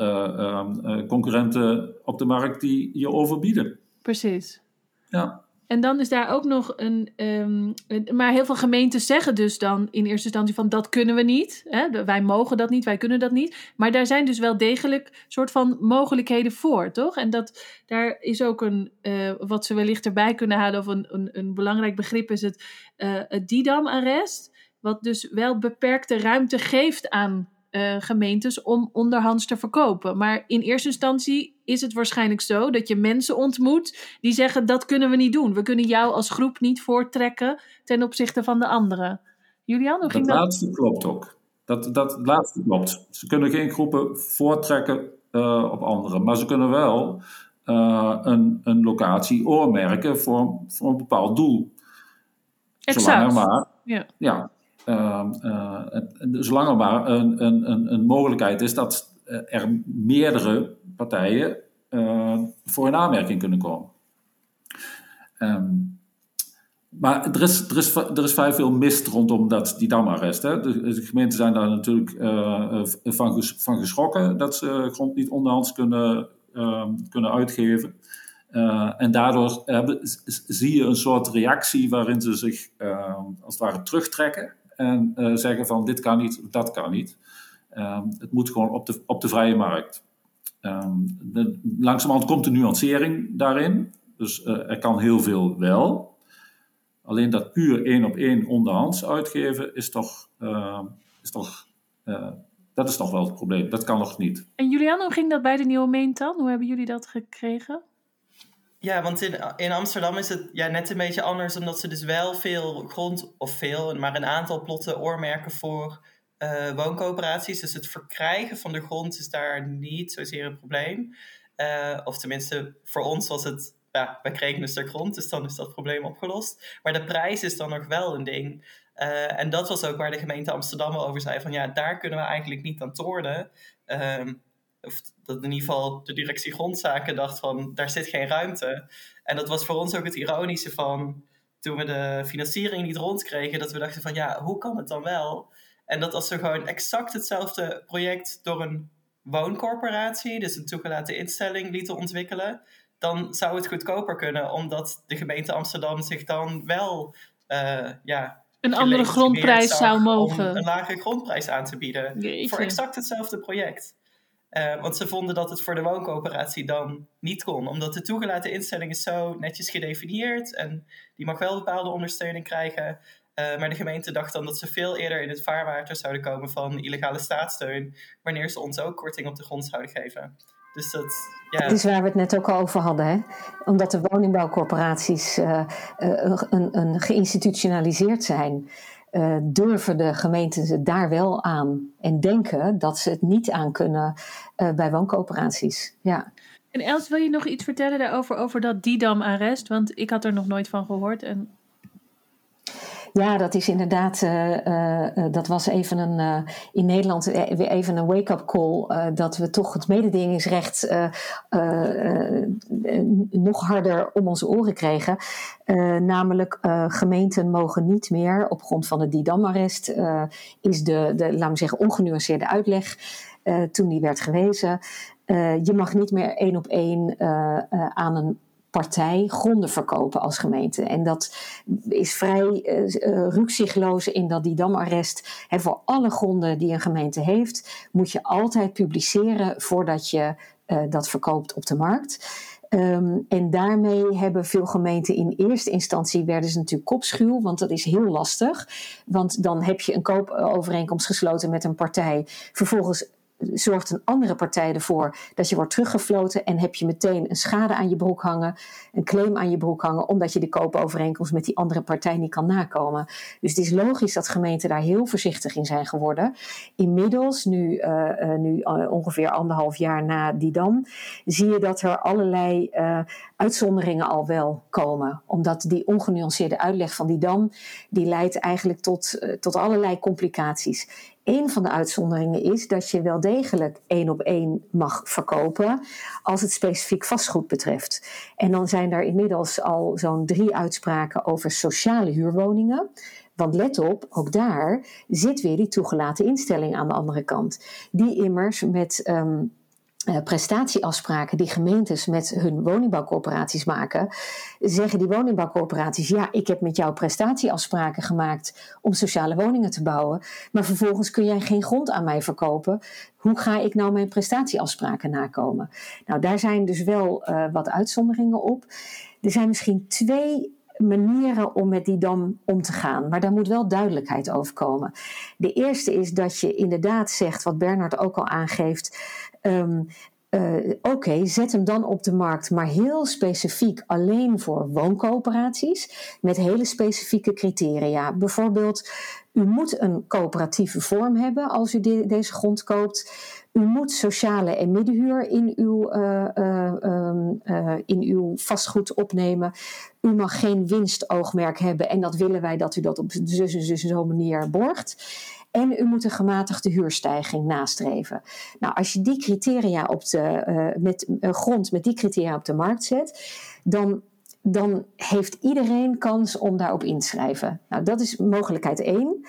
concurrenten op de markt die je overbieden. Precies. Ja. En dan is daar ook nog een, um, Maar heel veel gemeenten zeggen dus dan in eerste instantie van dat kunnen we niet. Hè? Wij mogen dat niet, wij kunnen dat niet. Maar daar zijn dus wel degelijk soort van mogelijkheden voor, toch? En dat, daar is ook een, uh, wat ze wellicht erbij kunnen halen, of een, een, een belangrijk begrip is het, uh, het Didam-arrest. Wat dus wel beperkte ruimte geeft aan uh, gemeentes om onderhands te verkopen. Maar in eerste instantie is het waarschijnlijk zo dat je mensen ontmoet die zeggen dat kunnen we niet doen. We kunnen jou als groep niet voortrekken ten opzichte van de anderen. Julian, hoe ging dat? Dat laatste klopt ook. Dat, dat laatste klopt. Ze kunnen geen groepen voortrekken uh, op anderen, maar ze kunnen wel uh, een, een locatie oormerken voor, voor een bepaald doel. Exact. Zolang er maar, ja. ja zolang er maar een, een, een, mogelijkheid is dat er meerdere partijen uh, voor in aanmerking kunnen komen. Um, maar er is, er, is, er is vrij veel mist rondom dat, die damarrest. Hè. De, gemeenten zijn daar natuurlijk van, van geschrokken dat ze grond niet onderhands kunnen, uh, kunnen uitgeven. En daardoor hebben, zie je een soort reactie waarin ze zich als het ware terugtrekken en uh, zeggen van dit kan niet, dat kan niet. Um, het moet gewoon op de, op de vrije markt. Um, de, langzamerhand komt de nuancering daarin. Dus uh, er kan heel veel wel. Alleen dat puur één op één onderhands uitgeven is toch, uh, is toch uh, dat is toch wel het probleem. Dat kan nog niet. En Julian, hoe ging dat bij de Nieuwe Meent dan? Hoe hebben jullie dat gekregen? Ja, want in, in Amsterdam is het ja, net een beetje anders, omdat ze dus wel veel grond, of veel, maar een aantal plotten oormerken voor uh, wooncoöperaties. Dus het verkrijgen van de grond is daar niet zozeer een probleem. Uh, of tenminste, voor ons was het, ja, we kregen een stuk grond, dus dan is dat probleem opgelost. Maar de prijs is dan nog wel een ding. Uh, en dat was ook waar de gemeente Amsterdam over zei: van ja, daar kunnen we eigenlijk niet aan tornen. Ehm, of dat in ieder geval de directie grondzaken dacht van daar zit geen ruimte. En dat was voor ons ook het ironische van toen we de financiering niet rondkregen, dat we dachten van ja, hoe kan het dan wel? En dat als we gewoon exact hetzelfde project door een wooncorporatie, dus een toegelaten instelling, lieten ontwikkelen, dan zou het goedkoper kunnen, omdat de gemeente Amsterdam zich dan wel uh, ja, een andere grondprijs zou mogen. Om een lage grondprijs aan te bieden. Jeetje. Voor exact hetzelfde project. Uh, want ze vonden dat het voor de wooncoöperatie dan niet kon. Omdat de toegelaten instelling is zo netjes gedefinieerd. En die mag wel bepaalde ondersteuning krijgen. Uh, maar de gemeente dacht dan dat ze veel eerder in het vaarwater zouden komen van illegale staatssteun. Wanneer ze ons ook korting op de grond zouden geven. Dus dat, ja. dat is waar we het net ook al over hadden. Hè? Omdat de woningbouwcorporaties uh, een, een geïnstitutionaliseerd zijn uh, durven de gemeenten het daar wel aan en denken dat ze het niet aan kunnen uh, bij wooncoöperaties. Ja. En Els, wil je nog iets vertellen daarover, over dat Didam-arrest? Want ik had er nog nooit van gehoord. En ja, dat is inderdaad, uh, uh, dat was even een, in Nederland weer even een wake-up call. dat we toch het mededingingsrecht nog harder om onze oren kregen. namelijk, gemeenten mogen niet meer op grond van het Didam-arrest, is de, de, laten we zeggen, ongenuanceerde uitleg. toen die werd gewezen. je mag niet meer één op één aan een partij gronden verkopen als gemeente. En dat is vrij uh, rukzichtloos in dat die damarrest. Hè, voor alle gronden die een gemeente heeft, moet je altijd publiceren voordat je uh, dat verkoopt op de markt. Ehm, en daarmee hebben veel gemeenten in eerste instantie werden ze natuurlijk kopschuw, want dat is heel lastig. Want dan heb je een koopovereenkomst gesloten met een partij. Vervolgens zorgt een andere partij ervoor dat je wordt teruggefloten en heb je meteen een schade aan je broek hangen, een claim aan je broek hangen, omdat je de koopovereenkomst met die andere partij niet kan nakomen. Dus het is logisch dat gemeenten daar heel voorzichtig in zijn geworden. Inmiddels, nu, uh, nu uh, ongeveer anderhalf jaar na die dam, zie je dat er allerlei uitzonderingen al wel komen. Omdat die ongenuanceerde uitleg van die dam, die leidt eigenlijk tot, tot allerlei complicaties. Een van de uitzonderingen is dat je wel degelijk één op één mag verkopen als het specifiek vastgoed betreft. En dan zijn er inmiddels al zo'n drie uitspraken over sociale huurwoningen. Want let op, ook daar zit weer die toegelaten instelling aan de andere kant. Die immers met um, uh, prestatieafspraken die gemeentes met hun woningbouwcorporaties maken, zeggen die woningbouwcorporaties: ja, ik heb met jou prestatieafspraken gemaakt om sociale woningen te bouwen, maar vervolgens kun jij geen grond aan mij verkopen. Hoe ga ik nou mijn prestatieafspraken nakomen? Nou, daar zijn dus wel uh, wat uitzonderingen op. Er zijn misschien twee manieren om met die dam om te gaan. Maar daar moet wel duidelijkheid over komen. De eerste is dat je inderdaad zegt, wat Bernard ook al aangeeft. Um, uh, Oké, zet hem dan op de markt, maar heel specifiek alleen voor wooncoöperaties. Met hele specifieke criteria. Bijvoorbeeld, u moet een coöperatieve vorm hebben als u de, deze grond koopt. U moet sociale en middenhuur in uw, uh, uh, in uw vastgoed opnemen. U mag geen winstoogmerk hebben en dat willen wij dat u dat op zo'n manier borgt. En u moet een gematigde huurstijging nastreven. Nou, als je die criteria op de, uh, met uh, grond met die criteria op de markt zet, dan, dan heeft iedereen kans om daarop inschrijven. Nou, dat is mogelijkheid één.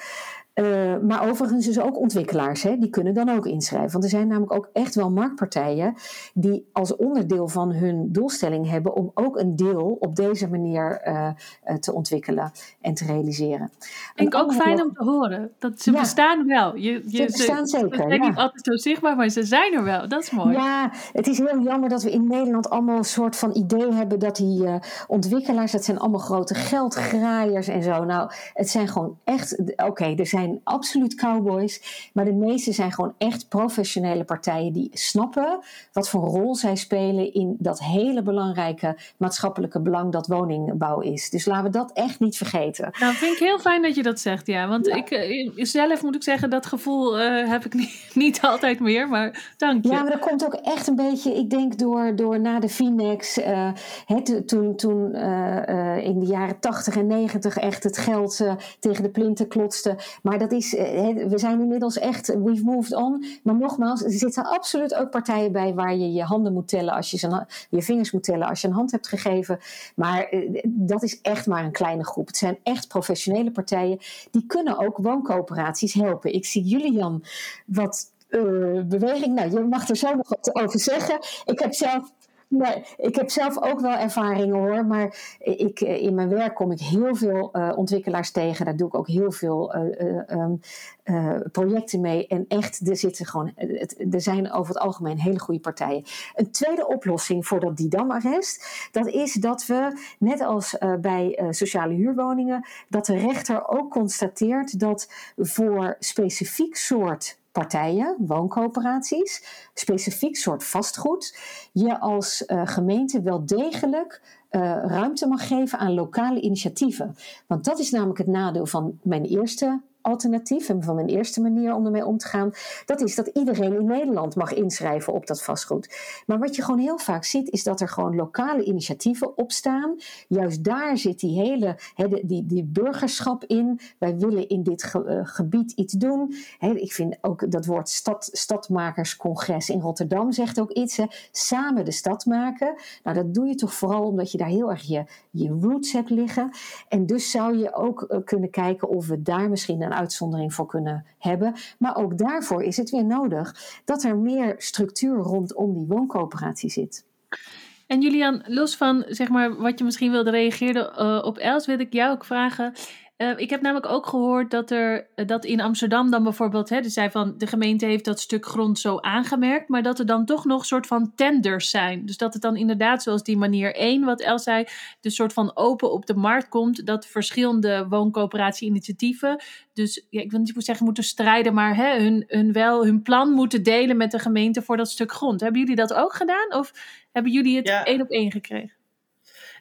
Uh, maar overigens dus ook ontwikkelaars, hè, die kunnen dan ook inschrijven. Want er zijn namelijk ook echt wel marktpartijen die als onderdeel van hun doelstelling hebben om ook een deel op deze manier uh, uh, te ontwikkelen en te realiseren. Vind ik ook fijn nog... om te horen. Dat ze ja. bestaan wel. Je, je, ze bestaan ze, zeker. Ze zijn ja. niet altijd zo zichtbaar, maar ze zijn er wel. Dat is mooi. Ja, het is heel jammer dat we in Nederland allemaal een soort van idee hebben dat die ontwikkelaars, dat zijn allemaal grote geldgraaiers en zo. Nou, het zijn gewoon echt, oké, okay, er zijn zijn absoluut cowboys, maar de meeste zijn gewoon echt professionele partijen die snappen wat voor rol zij spelen in dat hele belangrijke maatschappelijke belang dat woningbouw is. Dus laten we dat echt niet vergeten. Nou, vind ik heel fijn dat je dat zegt, ja. Want ja. ik uh, zelf moet ik zeggen, dat gevoel uh, heb ik *laughs* niet, niet, altijd meer, maar dank je. Ja, maar dat komt ook echt een beetje, ik denk door, door na de Finex, uh, het, toen, toen in de jaren 80 en 90 echt het geld tegen de plinten klotste. Maar maar dat is, we zijn inmiddels echt, we've moved on. Maar nogmaals, er zitten absoluut ook partijen bij waar je je handen moet tellen als je je vingers moet tellen als je een hand hebt gegeven. Maar dat is echt maar een kleine groep. Het zijn echt professionele partijen. Die kunnen ook wooncoöperaties helpen. Ik zie Julian wat uh, beweging. Nou, je mag er zo nog wat over zeggen. Ik heb zelf Nee, ik heb zelf ook wel ervaringen hoor, maar ik, in mijn werk kom ik heel veel uh, ontwikkelaars tegen. Daar doe ik ook heel veel uh, uh, projecten mee. En echt, er zitten gewoon, er zijn over het algemeen hele goede partijen. Een tweede oplossing voor dat Didam-arrest, dat is dat we, net als bij sociale huurwoningen, dat de rechter ook constateert dat voor specifiek soort partijen, wooncoöperaties, specifiek soort vastgoed, je als uh, gemeente wel degelijk uh, ruimte mag geven aan lokale initiatieven. Want dat is namelijk het nadeel van mijn eerste alternatief en van mijn eerste manier om ermee om te gaan, dat is dat iedereen in Nederland mag inschrijven op dat vastgoed. Maar wat je gewoon heel vaak ziet, is dat er gewoon lokale initiatieven opstaan. Juist daar zit die hele he, die, die burgerschap in. Wij willen in dit ge, uh, gebied iets doen. Ik vind ook dat woord stad, stadmakerscongres in Rotterdam zegt ook iets. Samen de stad maken. Nou, dat doe je toch vooral omdat je daar heel erg je, je roots hebt liggen. En dus zou je ook uh, kunnen kijken of we daar misschien een uitzondering voor kunnen hebben. Maar ook daarvoor is het weer nodig dat er meer structuur rondom die wooncoöperatie zit. En Julian, los van zeg maar, wat je misschien wilde reageren uh, op Els, wil ik jou ook vragen. Uh, ik heb namelijk ook gehoord dat er dat in Amsterdam dan bijvoorbeeld, hè, dus zei van de gemeente heeft dat stuk grond zo aangemerkt, maar dat er dan toch nog soort van tenders zijn. Dus dat het dan inderdaad zoals die manier 1, wat El zei, de soort van open op de markt komt, dat verschillende wooncoöperatie-initiatieven, dus ja, ik wil niet zeggen moeten strijden, maar hè, hun, hun wel hun plan moeten delen met de gemeente voor dat stuk grond. Hebben jullie dat ook gedaan of hebben jullie het één op één gekregen?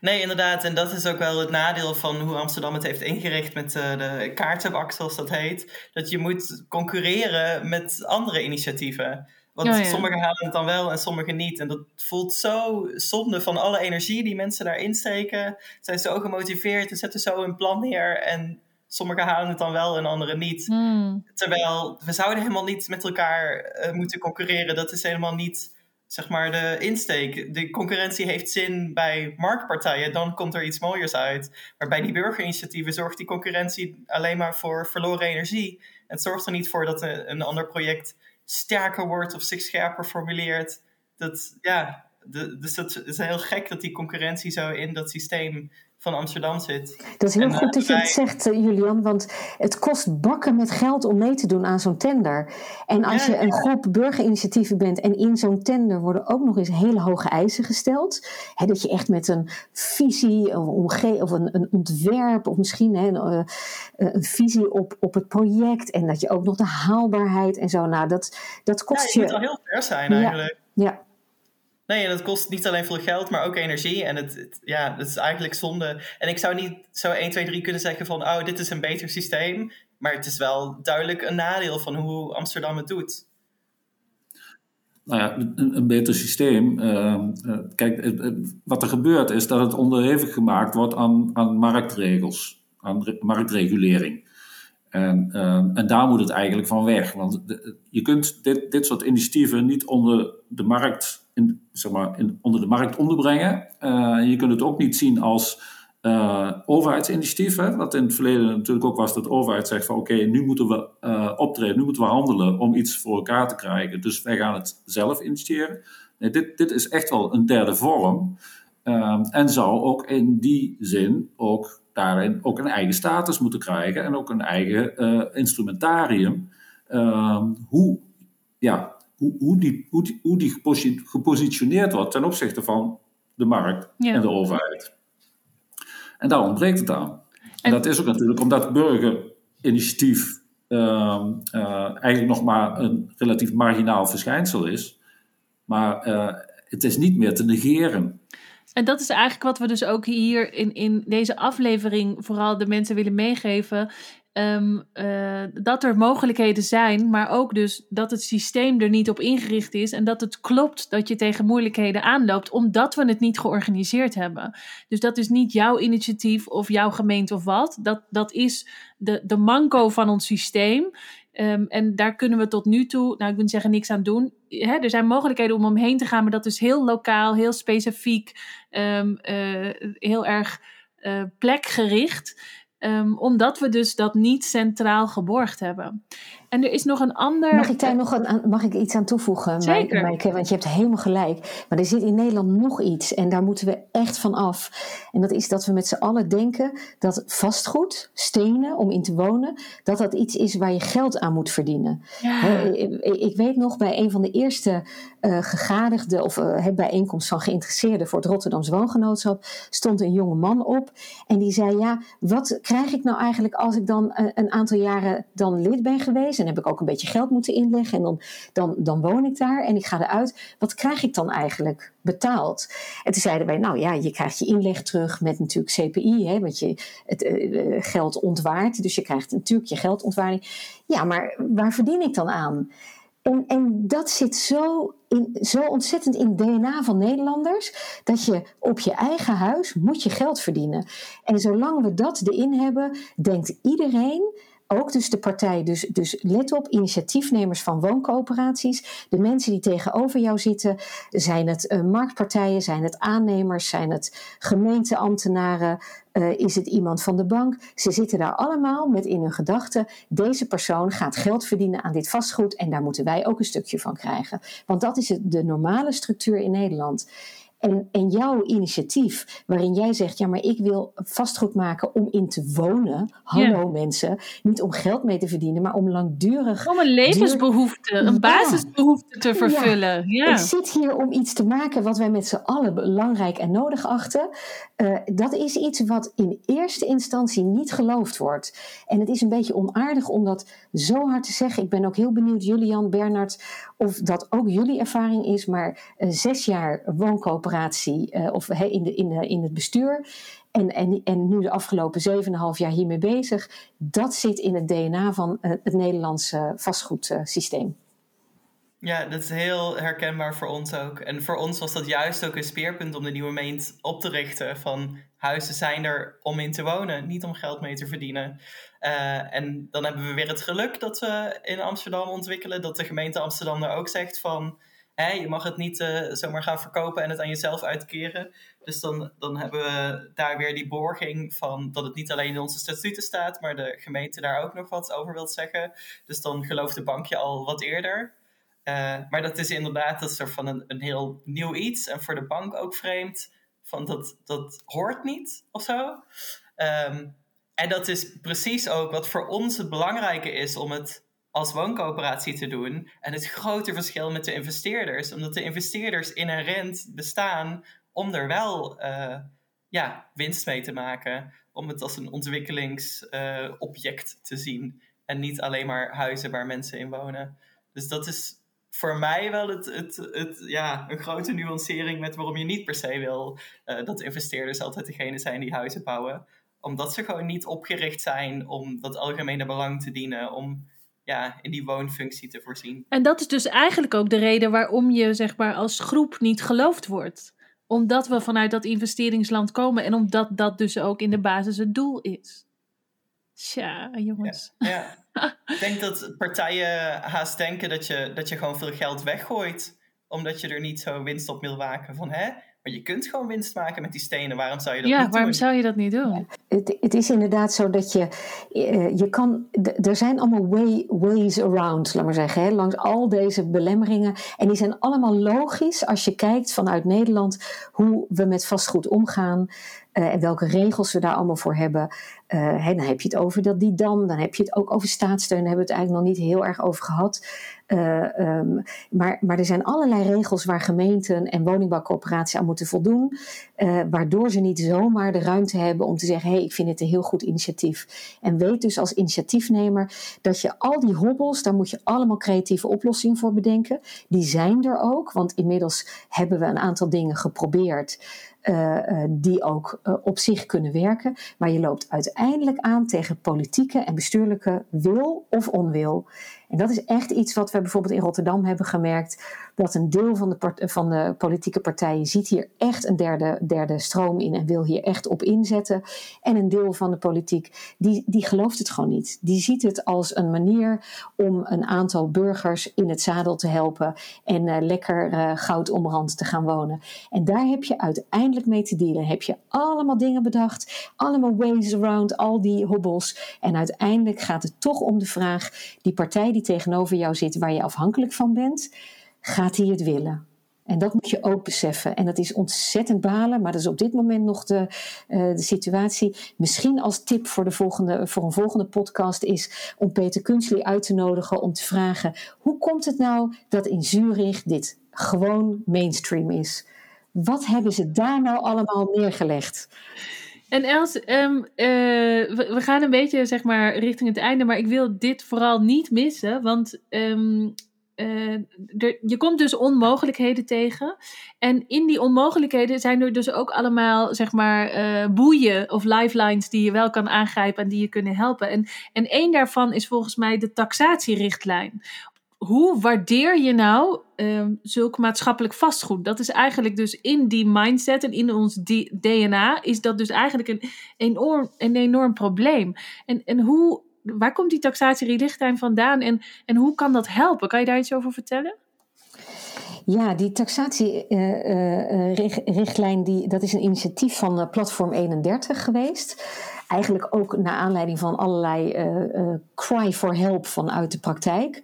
Nee, inderdaad. En dat is ook wel het nadeel van hoe Amsterdam het heeft ingericht met uh, de kaartenbak, zoals dat heet. Dat je moet concurreren met andere initiatieven. Want oh, sommigen halen het dan wel en sommigen niet. En dat voelt zo zonde van alle energie die mensen daarin steken. Ze zijn zo gemotiveerd en zetten zo een plan neer. En sommigen halen het dan wel en anderen niet. Hmm. Terwijl we zouden helemaal niet met elkaar uh, moeten concurreren. Dat is helemaal niet zeg maar, de insteek. De concurrentie heeft zin bij marktpartijen, dan komt er iets mooiers uit. Maar bij die burgerinitiatieven zorgt die concurrentie alleen maar voor verloren energie. Het zorgt er niet voor dat een, ander project sterker wordt of zich scherper formuleert. Dat, ja, de, dus het is heel gek dat die concurrentie zo in dat systeem van Amsterdam zit. Dat is heel goed eh, dat je het zegt, eh, Julian, want het kost bakken met geld om mee te doen aan zo'n tender. En als je een groep burgerinitiatieven bent en in zo'n tender worden ook nog eens hele hoge eisen gesteld, hè, dat je echt met een visie of, of een, een, ontwerp of misschien hè, een, eh, een, visie op, op het project en dat je ook nog de haalbaarheid en zo, nou dat, dat kost je... je moet al heel ver zijn eigenlijk. ja. Nee, en dat kost niet alleen veel geld, maar ook energie. En het, ja, het is eigenlijk zonde. En ik zou niet zo 1, 2, 3 kunnen zeggen van... oh, dit is een beter systeem. Maar het is wel duidelijk een nadeel van hoe Amsterdam het doet. Nou ja, een, beter systeem. Uh, kijk, wat er gebeurt is dat het onderhevig gemaakt wordt aan, aan marktregels, aan marktregulering. En, uh, en daar moet het eigenlijk van weg. Want je kunt dit, dit soort initiatieven niet onder de markt zeg maar, in, onder de markt onderbrengen. Uh, je kunt het ook niet zien als uh, overheidsinitiatief. Hè? Wat in het verleden natuurlijk ook was dat de overheid zegt van oké, nu moeten we uh, optreden, nu moeten we handelen om iets voor elkaar te krijgen. Dus wij gaan het zelf initiëren. Nee, dit, dit is echt wel een derde vorm. en zou ook in die zin ook daarin ook een eigen status moeten krijgen en ook een eigen instrumentarium. hoe ja, hoe, hoe, die, hoe, die, hoe die gepositioneerd wordt ten opzichte van de markt en de overheid. En daar ontbreekt het aan. En, dat is ook natuurlijk omdat burgerinitiatief uh, uh, eigenlijk nog maar een relatief marginaal verschijnsel is. Maar uh, het is niet meer te negeren. En dat is eigenlijk wat we dus ook hier in, in deze aflevering vooral de mensen willen meegeven. Um, uh, dat er mogelijkheden zijn, maar ook dus dat het systeem er niet op ingericht is en dat het klopt dat je tegen moeilijkheden aanloopt, omdat we het niet georganiseerd hebben. Dus dat is niet jouw initiatief of jouw gemeente of wat. Dat, dat is de, de manco van ons systeem. Um, en daar kunnen we tot nu toe, nou ik wil zeggen niks aan doen. Er zijn mogelijkheden om omheen te gaan, maar dat is heel lokaal, heel specifiek, um, uh, heel erg uh, plekgericht. Um, omdat we dus dat niet centraal geborgd hebben. En er is nog een ander. Mag ik daar nog een, mag ik iets aan toevoegen, Zeker. Maaike? Want je hebt helemaal gelijk. Maar er zit in Nederland nog iets en daar moeten we echt van af. En dat is dat we met z'n allen denken dat vastgoed, stenen om in te wonen, dat dat iets is waar je geld aan moet verdienen. Ja. ik weet nog bij een van de eerste uh, gegadigden of uh, bijeenkomst van geïnteresseerden voor het Rotterdams Woongenootschap stond een jonge man op en die zei: Ja, wat krijg ik nou eigenlijk als ik dan uh, een aantal jaren dan lid ben geweest? En heb ik ook een beetje geld moeten inleggen. En dan, dan, dan woon ik daar en ik ga eruit. Wat krijg ik dan eigenlijk betaald? En toen zeiden wij, nou ja, je krijgt je inleg terug met natuurlijk CPI. Hè, want je het uh, geld ontwaart. Dus je krijgt natuurlijk je geldontwaarding. Ja, maar waar verdien ik dan aan? En, en dat zit zo, in, zo ontzettend in het DNA van Nederlanders, dat je op je eigen huis moet je geld verdienen. En zolang we dat erin hebben, denkt iedereen ook dus de partij, dus, dus let op, initiatiefnemers van wooncoöperaties, de mensen die tegenover jou zitten, zijn het uh, marktpartijen, zijn het aannemers, zijn het gemeenteambtenaren, uh, is het iemand van de bank. Ze zitten daar allemaal met in hun gedachten, deze persoon gaat geld verdienen aan dit vastgoed en daar moeten wij ook een stukje van krijgen. Want dat is het, de normale structuur in Nederland. En, en jouw initiatief, waarin jij zegt: ja, maar ik wil vastgoed maken om in te wonen. Hallo mensen, niet om geld mee te verdienen, maar om langdurig. Om een levensbehoefte, een basisbehoefte te vervullen. Ja. Ik zit hier om iets te maken wat wij met z'n allen belangrijk en nodig achten. Uh, dat is iets wat in eerste instantie niet geloofd wordt. En het is een beetje onaardig om dat zo hard te zeggen. Ik ben ook heel benieuwd, Julian, Bernard, of dat ook jullie ervaring is. Maar uh, zes jaar wooncoöperatie uh, of in, de, in, de, in het bestuur. En, en, en nu de afgelopen 7,5 jaar hiermee bezig. Dat zit in het DNA van het Nederlandse vastgoedsysteem. Ja, dat is heel herkenbaar voor ons ook. En voor ons was dat juist ook een speerpunt om de nieuwe meent op te richten. Van huizen zijn er om in te wonen, niet om geld mee te verdienen. Uh, en dan hebben we weer het geluk dat we in Amsterdam ontwikkelen. Dat de gemeente Amsterdam er ook zegt van... Je mag het niet uh, zomaar gaan verkopen en het aan jezelf uitkeren. Dus dan, dan hebben we daar weer die borging van dat het niet alleen in onze statuten staat, maar de gemeente daar ook nog wat over wilt zeggen. Dus dan gelooft de bankje al wat eerder. Uh, maar dat is inderdaad dat soort van een, een heel nieuw iets. En voor de bank ook vreemd. Van dat, dat hoort niet of zo. Um, en dat is precies ook wat voor ons het belangrijke is om het als wooncoöperatie te doen. En het grote verschil met de investeerders. Omdat de investeerders inherent bestaan om er wel uh, ja, winst mee te maken. Om het als een ontwikkelingsobject uh, te zien. En niet alleen maar huizen waar mensen in wonen. Dus dat is voor mij wel het, het, het, ja, een grote nuancering met waarom je niet per se wil uh, dat investeerders altijd degene zijn die huizen bouwen. Omdat ze gewoon niet opgericht zijn om dat algemene belang te dienen, om ja, in die woonfunctie te voorzien. En dat is dus eigenlijk ook de reden waarom je zeg maar, als groep niet geloofd wordt. Omdat we vanuit dat investeringsland komen en omdat dat dus ook in de basis het doel is. Tja, jongens. Ja, ja. Ik denk dat partijen haast denken dat je, dat je gewoon veel geld weggooit. Omdat je er niet zo winst op wil maken. Van hè, maar je kunt gewoon winst maken met die stenen. Waarom zou je dat ja, niet doen? Ja, waarom zou je dat niet doen? Het, het, is inderdaad zo dat je... Uh, je kan, er zijn allemaal way, ways around, laat maar zeggen. Hè, langs al deze belemmeringen. En die zijn allemaal logisch als je kijkt vanuit Nederland... hoe we met vastgoed omgaan. Uh, en welke regels we daar allemaal voor hebben. Uh, dan heb je het over dat die dam, dan heb je het ook over staatssteun, daar hebben we het eigenlijk nog niet heel erg over gehad. Uh, um, maar, maar er zijn allerlei regels waar gemeenten en woningbouwcorporaties aan moeten voldoen, uh, waardoor ze niet zomaar de ruimte hebben om te zeggen: hé, hey, ik vind het een heel goed initiatief. En weet dus als initiatiefnemer dat je al die hobbels, daar moet je allemaal creatieve oplossingen voor bedenken. Die zijn er ook, want inmiddels hebben we een aantal dingen geprobeerd. Uh, uh, die ook uh, op zich kunnen werken. Maar je loopt uiteindelijk aan tegen politieke en bestuurlijke wil of onwil. En dat is echt iets wat we bijvoorbeeld in Rotterdam hebben gemerkt. Dat een deel van de, van de politieke partijen ziet hier echt een derde, derde stroom in en wil hier echt op inzetten. En een deel van de politiek, die, die gelooft het gewoon niet. Die ziet het als een manier om een aantal burgers in het zadel te helpen en uh, lekker uh, goud omrand te gaan wonen. En daar heb je uiteindelijk mee te dealen. Heb je allemaal dingen bedacht, allemaal ways around, al die hobbels. En uiteindelijk gaat het toch om de vraag, die partij die tegenover jou zit, waar je afhankelijk van bent, gaat hij het willen? En dat moet je ook beseffen. En dat is ontzettend balen, maar dat is op dit moment nog de, uh, de situatie. Misschien als tip voor, de volgende, voor een volgende podcast is om Peter Kunstli uit te nodigen om te vragen: hoe komt het nou dat in Zurich dit gewoon mainstream is? Wat hebben ze daar nou allemaal neergelegd? En Els, um, uh, we, gaan een beetje zeg maar richting het einde, maar ik wil dit vooral niet missen, want um, er, je komt dus onmogelijkheden tegen. En in die onmogelijkheden zijn er dus ook allemaal zeg maar uh, boeien of lifelines die je wel kan aangrijpen en die je kunnen helpen. En, en één daarvan is volgens mij de taxatierichtlijn hoe waardeer je nou um, zulk maatschappelijk vastgoed? Dat is eigenlijk dus in die mindset en in ons DNA is dat dus eigenlijk een enorm, een enorm probleem. En, en hoe, waar komt die taxatierichtlijn vandaan en, en hoe kan dat helpen? Kan je daar iets over vertellen? Ja, die taxatierichtlijn, uh, uh, die, dat is een initiatief van Platform 31 geweest. Eigenlijk ook naar aanleiding van allerlei uh, cry for help vanuit de praktijk.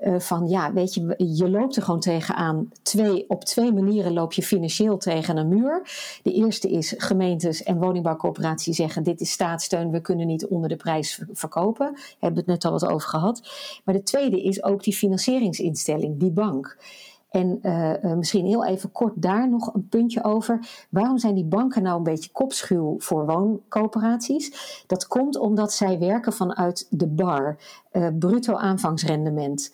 Uh, van ja, weet je, je loopt er gewoon tegenaan. Twee, op twee manieren loop je financieel tegen een muur. De eerste is gemeentes en woningbouwcoöperaties zeggen: dit is staatssteun, we kunnen niet onder de prijs verkopen. We hebben het net al wat over gehad. Maar de tweede is ook die financieringsinstelling, die bank. En uh, uh, misschien heel even kort daar nog een puntje over. Waarom zijn die banken nou een beetje kopschuw voor wooncoöperaties? Dat komt omdat zij werken vanuit de bar, uh, bruto aanvangsrendement.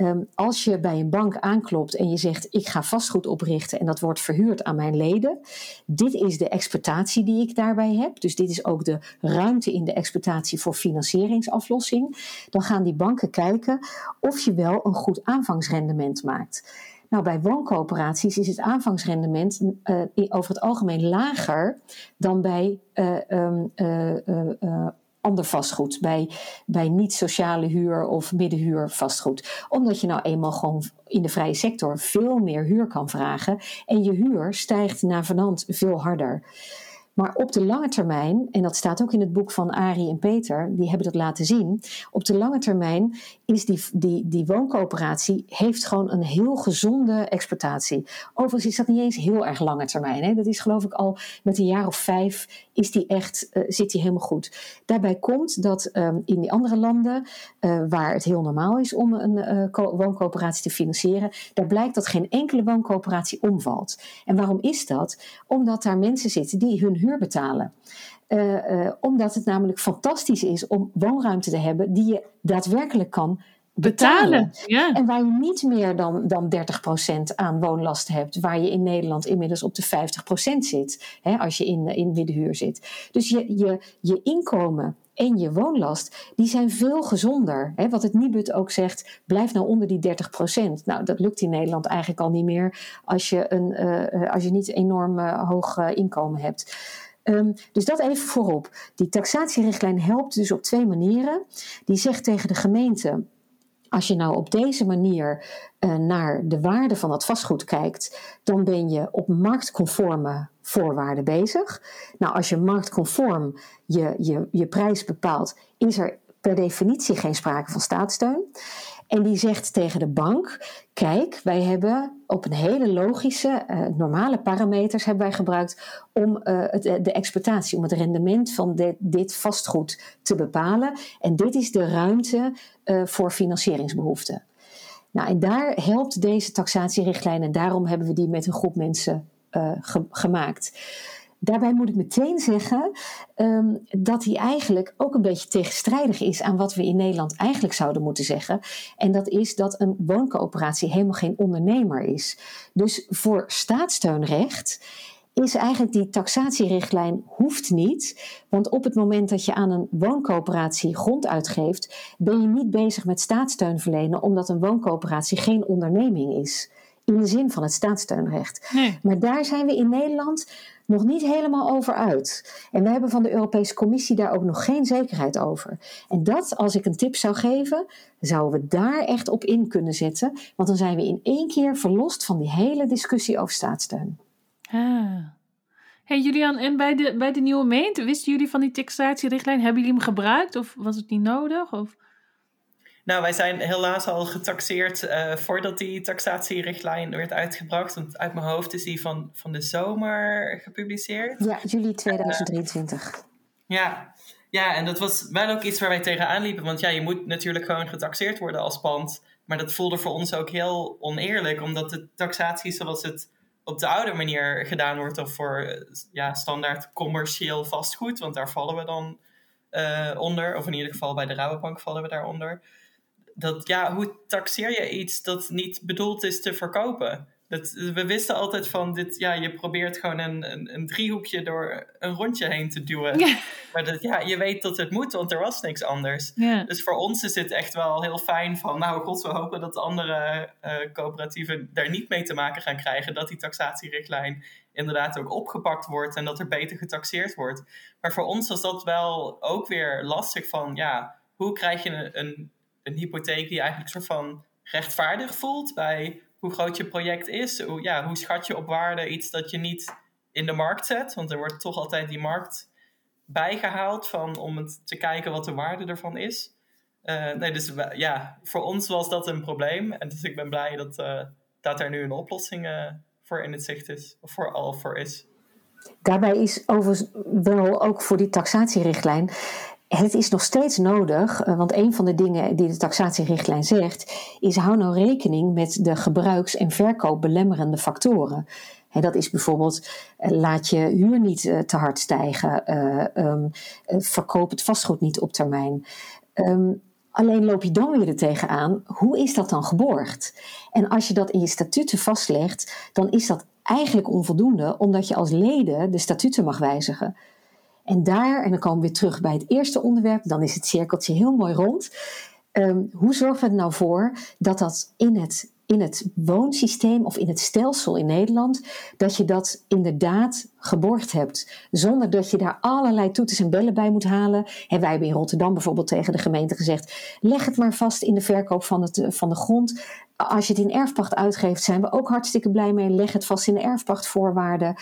Um, als je bij een bank aanklopt en je zegt: Ik ga vastgoed oprichten en dat wordt verhuurd aan mijn leden. Dit is de exploitatie die ik daarbij heb. Dus dit is ook de ruimte in de exploitatie voor financieringsaflossing. Dan gaan die banken kijken of je wel een goed aanvangsrendement maakt. Nou, bij wooncoöperaties is het aanvangsrendement uh, over het algemeen lager dan bij uh, um, uh, ander vastgoed, bij, bij niet-sociale huur of middenhuur vastgoed. Omdat je nou eenmaal gewoon in de vrije sector veel meer huur kan vragen en je huur stijgt naar vanand veel harder. Maar op de lange termijn, en dat staat ook in het boek van Arie en Peter, die hebben dat laten zien. Op de lange termijn is die, die, die wooncoöperatie heeft gewoon een heel gezonde exploitatie. Overigens is dat niet eens heel erg lange termijn. Hè? Dat is geloof ik al met een jaar of vijf is die echt, uh, zit die helemaal goed. Daarbij komt dat um, in die andere landen, uh, waar het heel normaal is om een uh, wooncoöperatie te financieren, daar blijkt dat geen enkele wooncoöperatie omvalt. En waarom is dat? Omdat daar mensen zitten die hun huur betalen. Uh, uh, omdat het namelijk fantastisch is om woonruimte te hebben die je daadwerkelijk kan betalen. betalen ja. En waar je niet meer dan, dan 30% aan woonlast hebt, waar je in Nederland inmiddels op de 50% zit, hè, als je in, in middenhuur zit. Dus je, je, je inkomen en je woonlast, die zijn veel gezonder. Hè? Wat het Nibud ook zegt, blijf nou onder die 30%. Nou, dat lukt in Nederland eigenlijk al niet meer als je, een, uh, als je niet enorm uh, hoog inkomen hebt. Um, dus dat even voorop. Die taxatierichtlijn helpt dus op twee manieren. Die zegt tegen de gemeente als je nou op deze manier uh, naar de waarde van het vastgoed kijkt, dan ben je op marktconforme voorwaarden bezig. Nou, als je marktconform je, je, je prijs bepaalt, is er per definitie geen sprake van staatssteun. En die zegt tegen de bank: Kijk, wij hebben op een hele logische, uh, normale parameters hebben wij gebruikt om uh, het, de exploitatie, om het rendement van dit vastgoed te bepalen. En dit is de ruimte voor financieringsbehoeften. Nou, en daar helpt deze taxatierichtlijn en daarom hebben we die met een groep mensen ge gemaakt. Daarbij moet ik meteen zeggen um, dat hij eigenlijk ook een beetje tegenstrijdig is aan wat we in Nederland eigenlijk zouden moeten zeggen. En dat is dat een wooncoöperatie helemaal geen ondernemer is. Dus voor staatssteunrecht is eigenlijk die taxatierichtlijn hoeft niet. Want op het moment dat je aan een wooncoöperatie grond uitgeeft, ben je niet bezig met staatssteun verlenen, omdat een wooncoöperatie geen onderneming is. In de zin van het staatssteunrecht. Nee. Maar daar zijn we in Nederland nog niet helemaal over uit. En we hebben van de Europese Commissie daar ook nog geen zekerheid over. En dat, als ik een tip zou geven, zouden we daar echt op in kunnen zetten. Want dan zijn we in één keer verlost van die hele discussie over staatssteun. Ah. Hey Julian, en bij de, bij de nieuwe meent, wisten jullie van die taxatierichtlijn? Hebben jullie hem gebruikt of was het niet nodig? Of? Nou, wij zijn helaas al getaxeerd uh, voordat die taxatierichtlijn werd uitgebracht. Want uit mijn hoofd is die van, van de zomer gepubliceerd. Ja, juli 2023. Uh, ja. ja, en dat was wel ook iets waar wij tegenaan liepen. Want ja, je moet natuurlijk gewoon getaxeerd worden als pand. Maar dat voelde voor ons ook heel oneerlijk. Omdat de taxatie zoals het op de oude manier gedaan wordt... of voor ja, standaard commercieel vastgoed. Want daar vallen we dan uh, onder. Of in ieder geval bij de Rabobank vallen we daaronder dat ja, hoe taxeer je iets dat niet bedoeld is te verkopen? Dat, we wisten altijd van dit, ja, je probeert gewoon een, een, een driehoekje door een rondje heen te duwen. Ja. Maar dat, ja, je weet dat het moet, want er was niks anders. Ja. Dus voor ons is het echt wel heel fijn van, nou god, we hopen dat andere uh, coöperatieven daar niet mee te maken gaan krijgen. Dat die taxatierichtlijn inderdaad ook opgepakt wordt en dat er beter getaxeerd wordt. Maar voor ons was dat wel ook weer lastig van, ja, hoe krijg je een, een een hypotheek die eigenlijk soort van rechtvaardig voelt bij hoe groot je project is. Hoe, ja, hoe schat je op waarde iets dat je niet in de markt zet? Want er wordt toch altijd die markt bijgehaald van, om te kijken wat de waarde ervan is. Uh, nee, dus ja, voor ons was dat een probleem. En dus ik ben blij dat, uh, dat er nu een oplossing uh, voor in het zicht is, of voor al voor is. Daarbij is overigens wel ook voor die taxatierichtlijn. Het is nog steeds nodig, want een van de dingen die de taxatierichtlijn zegt, is hou nou rekening met de gebruiks- en verkoopbelemmerende factoren. Dat is bijvoorbeeld, laat je huur niet te hard stijgen, um, verkoop het vastgoed niet op termijn. Um, Alleen loop je dan weer er tegenaan, hoe is dat dan geborgd? En als je dat in je statuten vastlegt, dan is dat eigenlijk onvoldoende, omdat je als leden de statuten mag wijzigen. En daar, en dan komen we weer terug bij het eerste onderwerp, dan is het cirkeltje heel mooi rond. Um, hoe zorgen we er nou voor dat dat in het in het woonsysteem of in het stelsel in Nederland, dat je dat inderdaad geborgd hebt. Zonder dat je daar allerlei toeters en bellen bij moet halen. En wij hebben in Rotterdam bijvoorbeeld tegen de gemeente gezegd: leg het maar vast in de verkoop van, het, van de grond als je het in erfpacht uitgeeft, zijn we ook hartstikke blij mee. Leg het vast in de erfpachtvoorwaarden.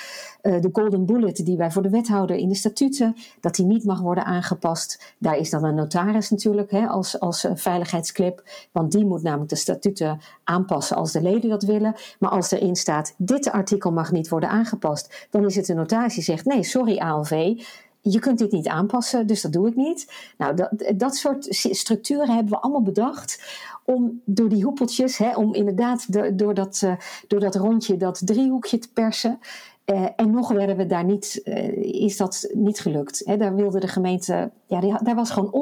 Uh, de golden bullet die wij voor de wethouder in de statuten, dat die niet mag worden aangepast. Daar is dan een notaris natuurlijk hè, als, als uh, veiligheidsclip. Want die moet namelijk de statuten aanpassen als de leden dat willen. Maar als erin staat, dit artikel mag niet worden aangepast, dan is het de notaris die zegt, nee, sorry ALV, je kunt dit niet aanpassen, dus dat doe ik niet. Nou, dat, dat soort structuren hebben we allemaal bedacht om door die hoepeltjes, hè, om inderdaad de, door, dat, uh, door dat rondje, dat driehoekje te persen. Uh, en nog werden we daar niet, uh, is dat niet gelukt. Daar wilde de gemeente, ja, daar was gewoon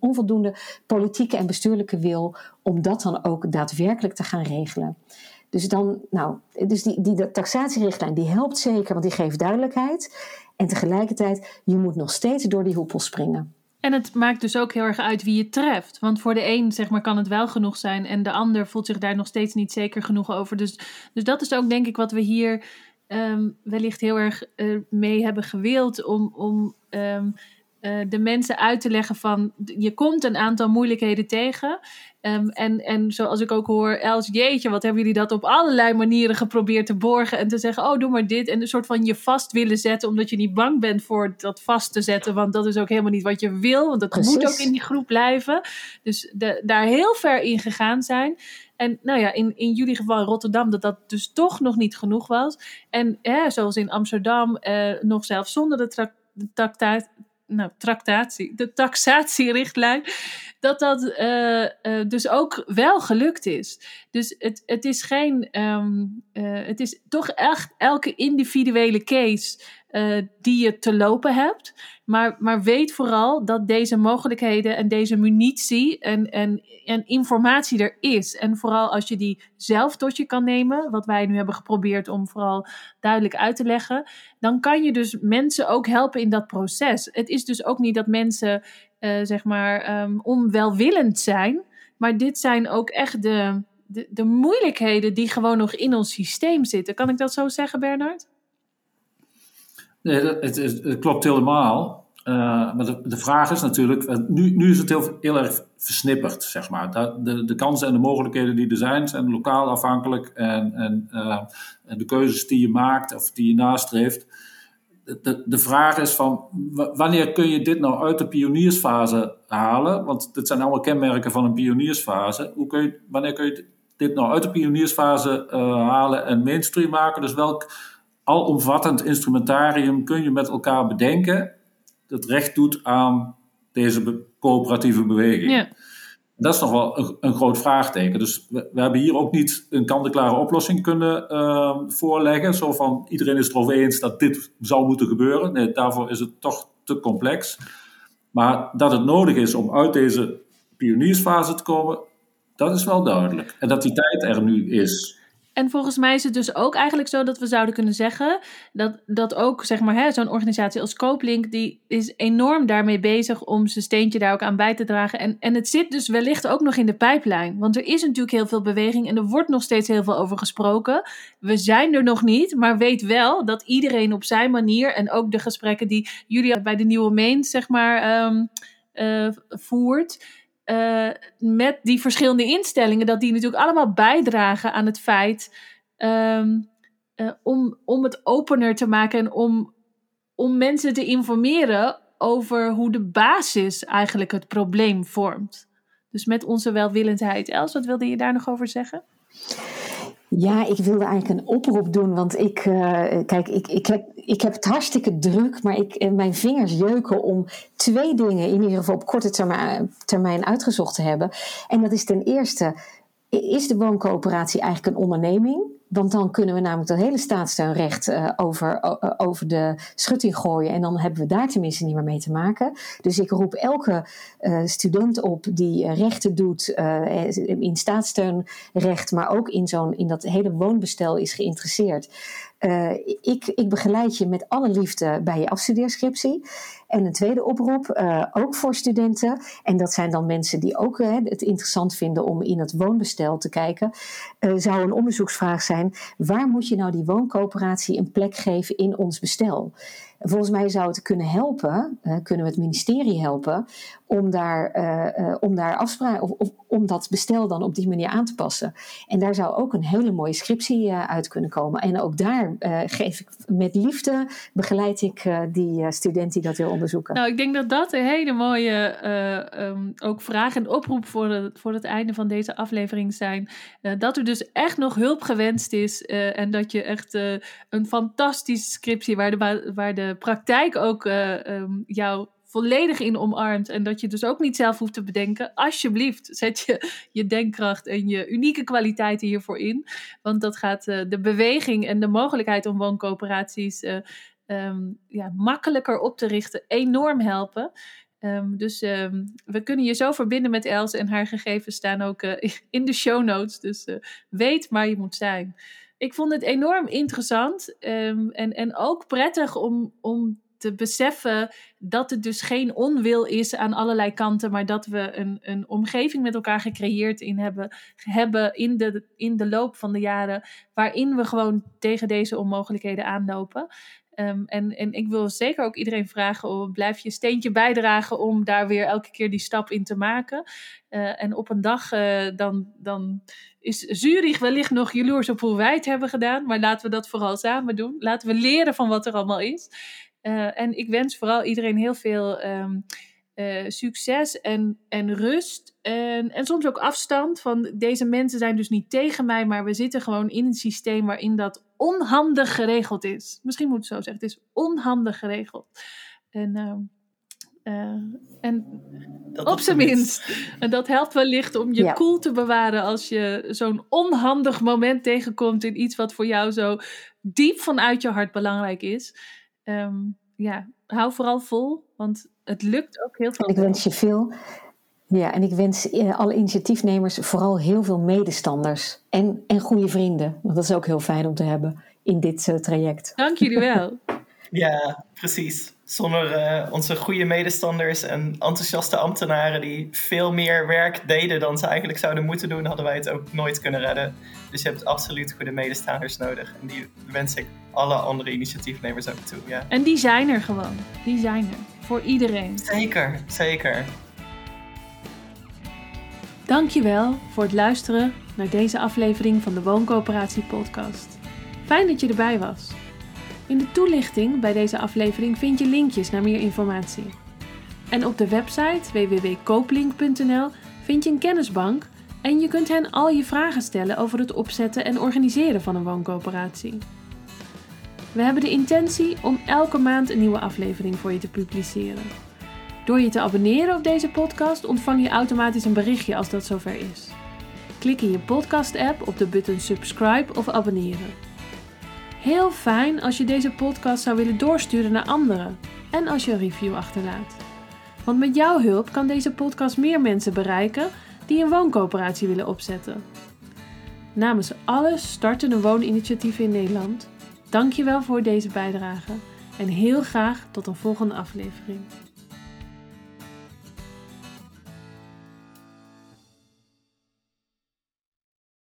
onvoldoende politieke en bestuurlijke wil om dat dan ook daadwerkelijk te gaan regelen. Dus dan, nou, dus die, die taxatierichtlijn die helpt zeker, want die geeft duidelijkheid. En tegelijkertijd, je moet nog steeds door die hoepel springen. En het maakt dus ook heel erg uit wie je treft. Want voor de een zeg maar, kan het wel genoeg zijn en de ander voelt zich daar nog steeds niet zeker genoeg over. Dus, dus dat is ook denk ik wat we hier um, wellicht heel erg uh, mee hebben gewild om, om um, uh, de mensen uit te leggen van je komt een aantal moeilijkheden tegen. Um, en, en zoals ik ook hoor, Els, jeetje, wat hebben jullie dat op allerlei manieren geprobeerd te borgen en te zeggen, oh doe maar dit. En een soort van je vast willen zetten, omdat je niet bang bent voor dat vast te zetten, want dat is ook helemaal niet wat je wil, want dat Precies. moet ook in die groep blijven. Dus de, daar heel ver in gegaan zijn. En nou ja, in, in jullie geval in Rotterdam, dat dat dus toch nog niet genoeg was. En zoals in Amsterdam, eh, nog zelfs zonder de, de nou, tractatie, de taxatierichtlijn, dat dat uh, uh, dus ook wel gelukt is. Dus het, het is geen, um, uh, het is toch echt elke individuele case die je te lopen hebt. Maar, maar weet vooral dat deze mogelijkheden en deze munitie en, en, en informatie er is. En vooral als je die zelf tot je kan nemen, wat wij nu hebben geprobeerd om vooral duidelijk uit te leggen, dan kan je dus mensen ook helpen in dat proces. Het is dus ook niet dat mensen, uh, zeg maar, um, onwelwillend zijn, maar dit zijn ook echt de, de, de moeilijkheden die gewoon nog in ons systeem zitten. Kan ik dat zo zeggen, Bernard? Nee, het, het, klopt helemaal. Uh, maar de, de, vraag is natuurlijk, nu, nu is het heel, heel erg versnipperd, zeg maar. De, de, kansen en de mogelijkheden die er zijn, zijn lokaal afhankelijk. En, en, en de keuzes die je maakt of die je nastreeft. De, de, vraag is van, wanneer kun je dit nou uit de pioniersfase halen? Want dit zijn allemaal kenmerken van een pioniersfase. Hoe kun je, wanneer kun je dit nou uit de pioniersfase uh, halen en mainstream maken? Dus welk alomvattend instrumentarium kun je met elkaar bedenken dat recht doet aan deze coöperatieve beweging? Dat is nog wel een, een groot vraagteken. Dus we, we, hebben hier ook niet een kant-en-klare oplossing kunnen uh, voorleggen. Zo van iedereen is het erover eens dat dit zou moeten gebeuren. Nee, daarvoor is het toch te complex. Maar dat het nodig is om uit deze pioniersfase te komen, dat is wel duidelijk. En dat die tijd er nu is. En volgens mij is het dus ook eigenlijk zo dat we zouden kunnen zeggen dat, dat ook zeg maar, zo'n organisatie als Kooplink, die is enorm daarmee bezig om zijn steentje daar ook aan bij te dragen. En, en het zit dus wellicht ook nog in de pijplijn. Want er is natuurlijk heel veel beweging en er wordt nog steeds heel veel over gesproken. We zijn er nog niet, maar weet wel dat iedereen op zijn manier en ook de gesprekken die jullie bij de Nieuwe Main, zeg maar, um, uh, voert uh, met die verschillende instellingen, dat die natuurlijk allemaal bijdragen aan het feit um, uh, om, om het opener te maken en om, om mensen te informeren over hoe de basis eigenlijk het probleem vormt. Dus met onze welwillendheid. Els, wat wilde je daar nog over zeggen? Ja, ik wilde eigenlijk een oproep doen, want ik, uh, kijk, ik, ik, heb, ik heb het hartstikke druk, maar ik, eh, mijn vingers jeuken om twee dingen in ieder geval op korte termijn, termijn uitgezocht te hebben. En dat is ten eerste, is de wooncoöperatie eigenlijk een onderneming? Want dan kunnen we namelijk dat hele staatssteunrecht uh, over, uh, over de schutting gooien. En dan hebben we daar tenminste niet meer mee te maken. Dus ik roep elke uh, student op die rechten doet in staatssteunrecht, maar ook in, zo'n, in dat hele woonbestel is geïnteresseerd. ik, ik begeleid je met alle liefde bij je afstudeerscriptie. En een tweede oproep, uh, ook voor studenten. En dat zijn dan mensen die ook uh, het interessant vinden om in het woonbestel te kijken. Uh, zou een onderzoeksvraag zijn: waar moet je nou die wooncoöperatie een plek geven in ons bestel? Volgens mij zou het kunnen helpen, kunnen we het ministerie helpen, om daar, om daar afspraken of, of, om dat bestel dan op die manier aan te passen. En daar zou ook een hele mooie scriptie uit kunnen komen. En ook daar geef ik met liefde begeleid ik die student die dat wil onderzoeken. Nou, ik denk dat dat een hele mooie um, ook vraag en oproep voor, voor het einde van deze aflevering zijn. Dat er dus echt nog hulp gewenst is en dat je echt een fantastische scriptie waar de, waar de praktijk ook um, jou volledig in omarmt. En dat je dus ook niet zelf hoeft te bedenken. Alsjeblieft, zet je je denkkracht en je unieke kwaliteiten hiervoor in. Want dat gaat uh, de beweging en de mogelijkheid om wooncoöperaties uh, um, ja, makkelijker op te richten enorm helpen. Um, dus um, we kunnen je zo verbinden met Els en haar gegevens staan ook uh, in de show notes. Dus weet waar je moet zijn. Ik vond het enorm interessant en, en ook prettig om, om te beseffen dat het dus geen onwil is aan allerlei kanten, maar dat we een, een omgeving met elkaar gecreëerd in hebben, hebben in, de, in de loop van de jaren, waarin we gewoon tegen deze onmogelijkheden aanlopen. Um, en, en ik wil zeker ook iedereen vragen: om, blijf je steentje bijdragen om daar weer elke keer die stap in te maken. Uh, en op een dag uh, dan, dan is Zurich wellicht nog jaloers op hoe wij het hebben gedaan. Maar laten we dat vooral samen doen. Laten we leren van wat er allemaal is. Uh, en ik wens vooral iedereen heel veel um, succes en, en rust. En, en soms ook afstand. Van deze mensen zijn dus niet tegen mij, maar we zitten gewoon in een systeem waarin dat onhandig geregeld is. Misschien moet ik het zo zeggen. Het is onhandig geregeld. En, uh, uh, en dat op zijn minst. En dat helpt wellicht om je ja. cool te bewaren als je zo'n onhandig moment tegenkomt in iets wat voor jou zo diep vanuit je hart belangrijk is. Um, ja, hou vooral vol, want het lukt ook heel veel. Ik wens je veel. Ja, en ik wens alle initiatiefnemers vooral heel veel medestanders en, en goede vrienden. Want dat is ook heel fijn om te hebben in dit uh, traject. Dank jullie wel. *laughs* ja, precies. Zonder uh, onze goede medestanders en enthousiaste ambtenaren die veel meer werk deden dan ze eigenlijk zouden moeten doen, hadden wij het ook nooit kunnen redden. Dus je hebt absoluut goede medestanders nodig. En die wens ik alle andere initiatiefnemers ook toe. Ja. En die zijn er gewoon. Die zijn er. Voor iedereen. Zeker, zeker. Dankjewel voor het luisteren naar deze aflevering van de Wooncoöperatie Podcast. Fijn dat je erbij was. In de toelichting bij deze aflevering vind je linkjes naar meer informatie. En op de website www.kooplink.nl vind je een kennisbank en je kunt hen al je vragen stellen over het opzetten en organiseren van een wooncoöperatie. We hebben de intentie om elke maand een nieuwe aflevering voor je te publiceren. Door je te abonneren op deze podcast ontvang je automatisch een berichtje als dat zover is. Klik in je podcast-app op de button subscribe of abonneren. Heel fijn als je deze podcast zou willen doorsturen naar anderen en als je een review achterlaat. Want met jouw hulp kan deze podcast meer mensen bereiken die een wooncoöperatie willen opzetten. Namens alle startende wooninitiatieven in Nederland, dank je wel voor deze bijdrage en heel graag tot een volgende aflevering.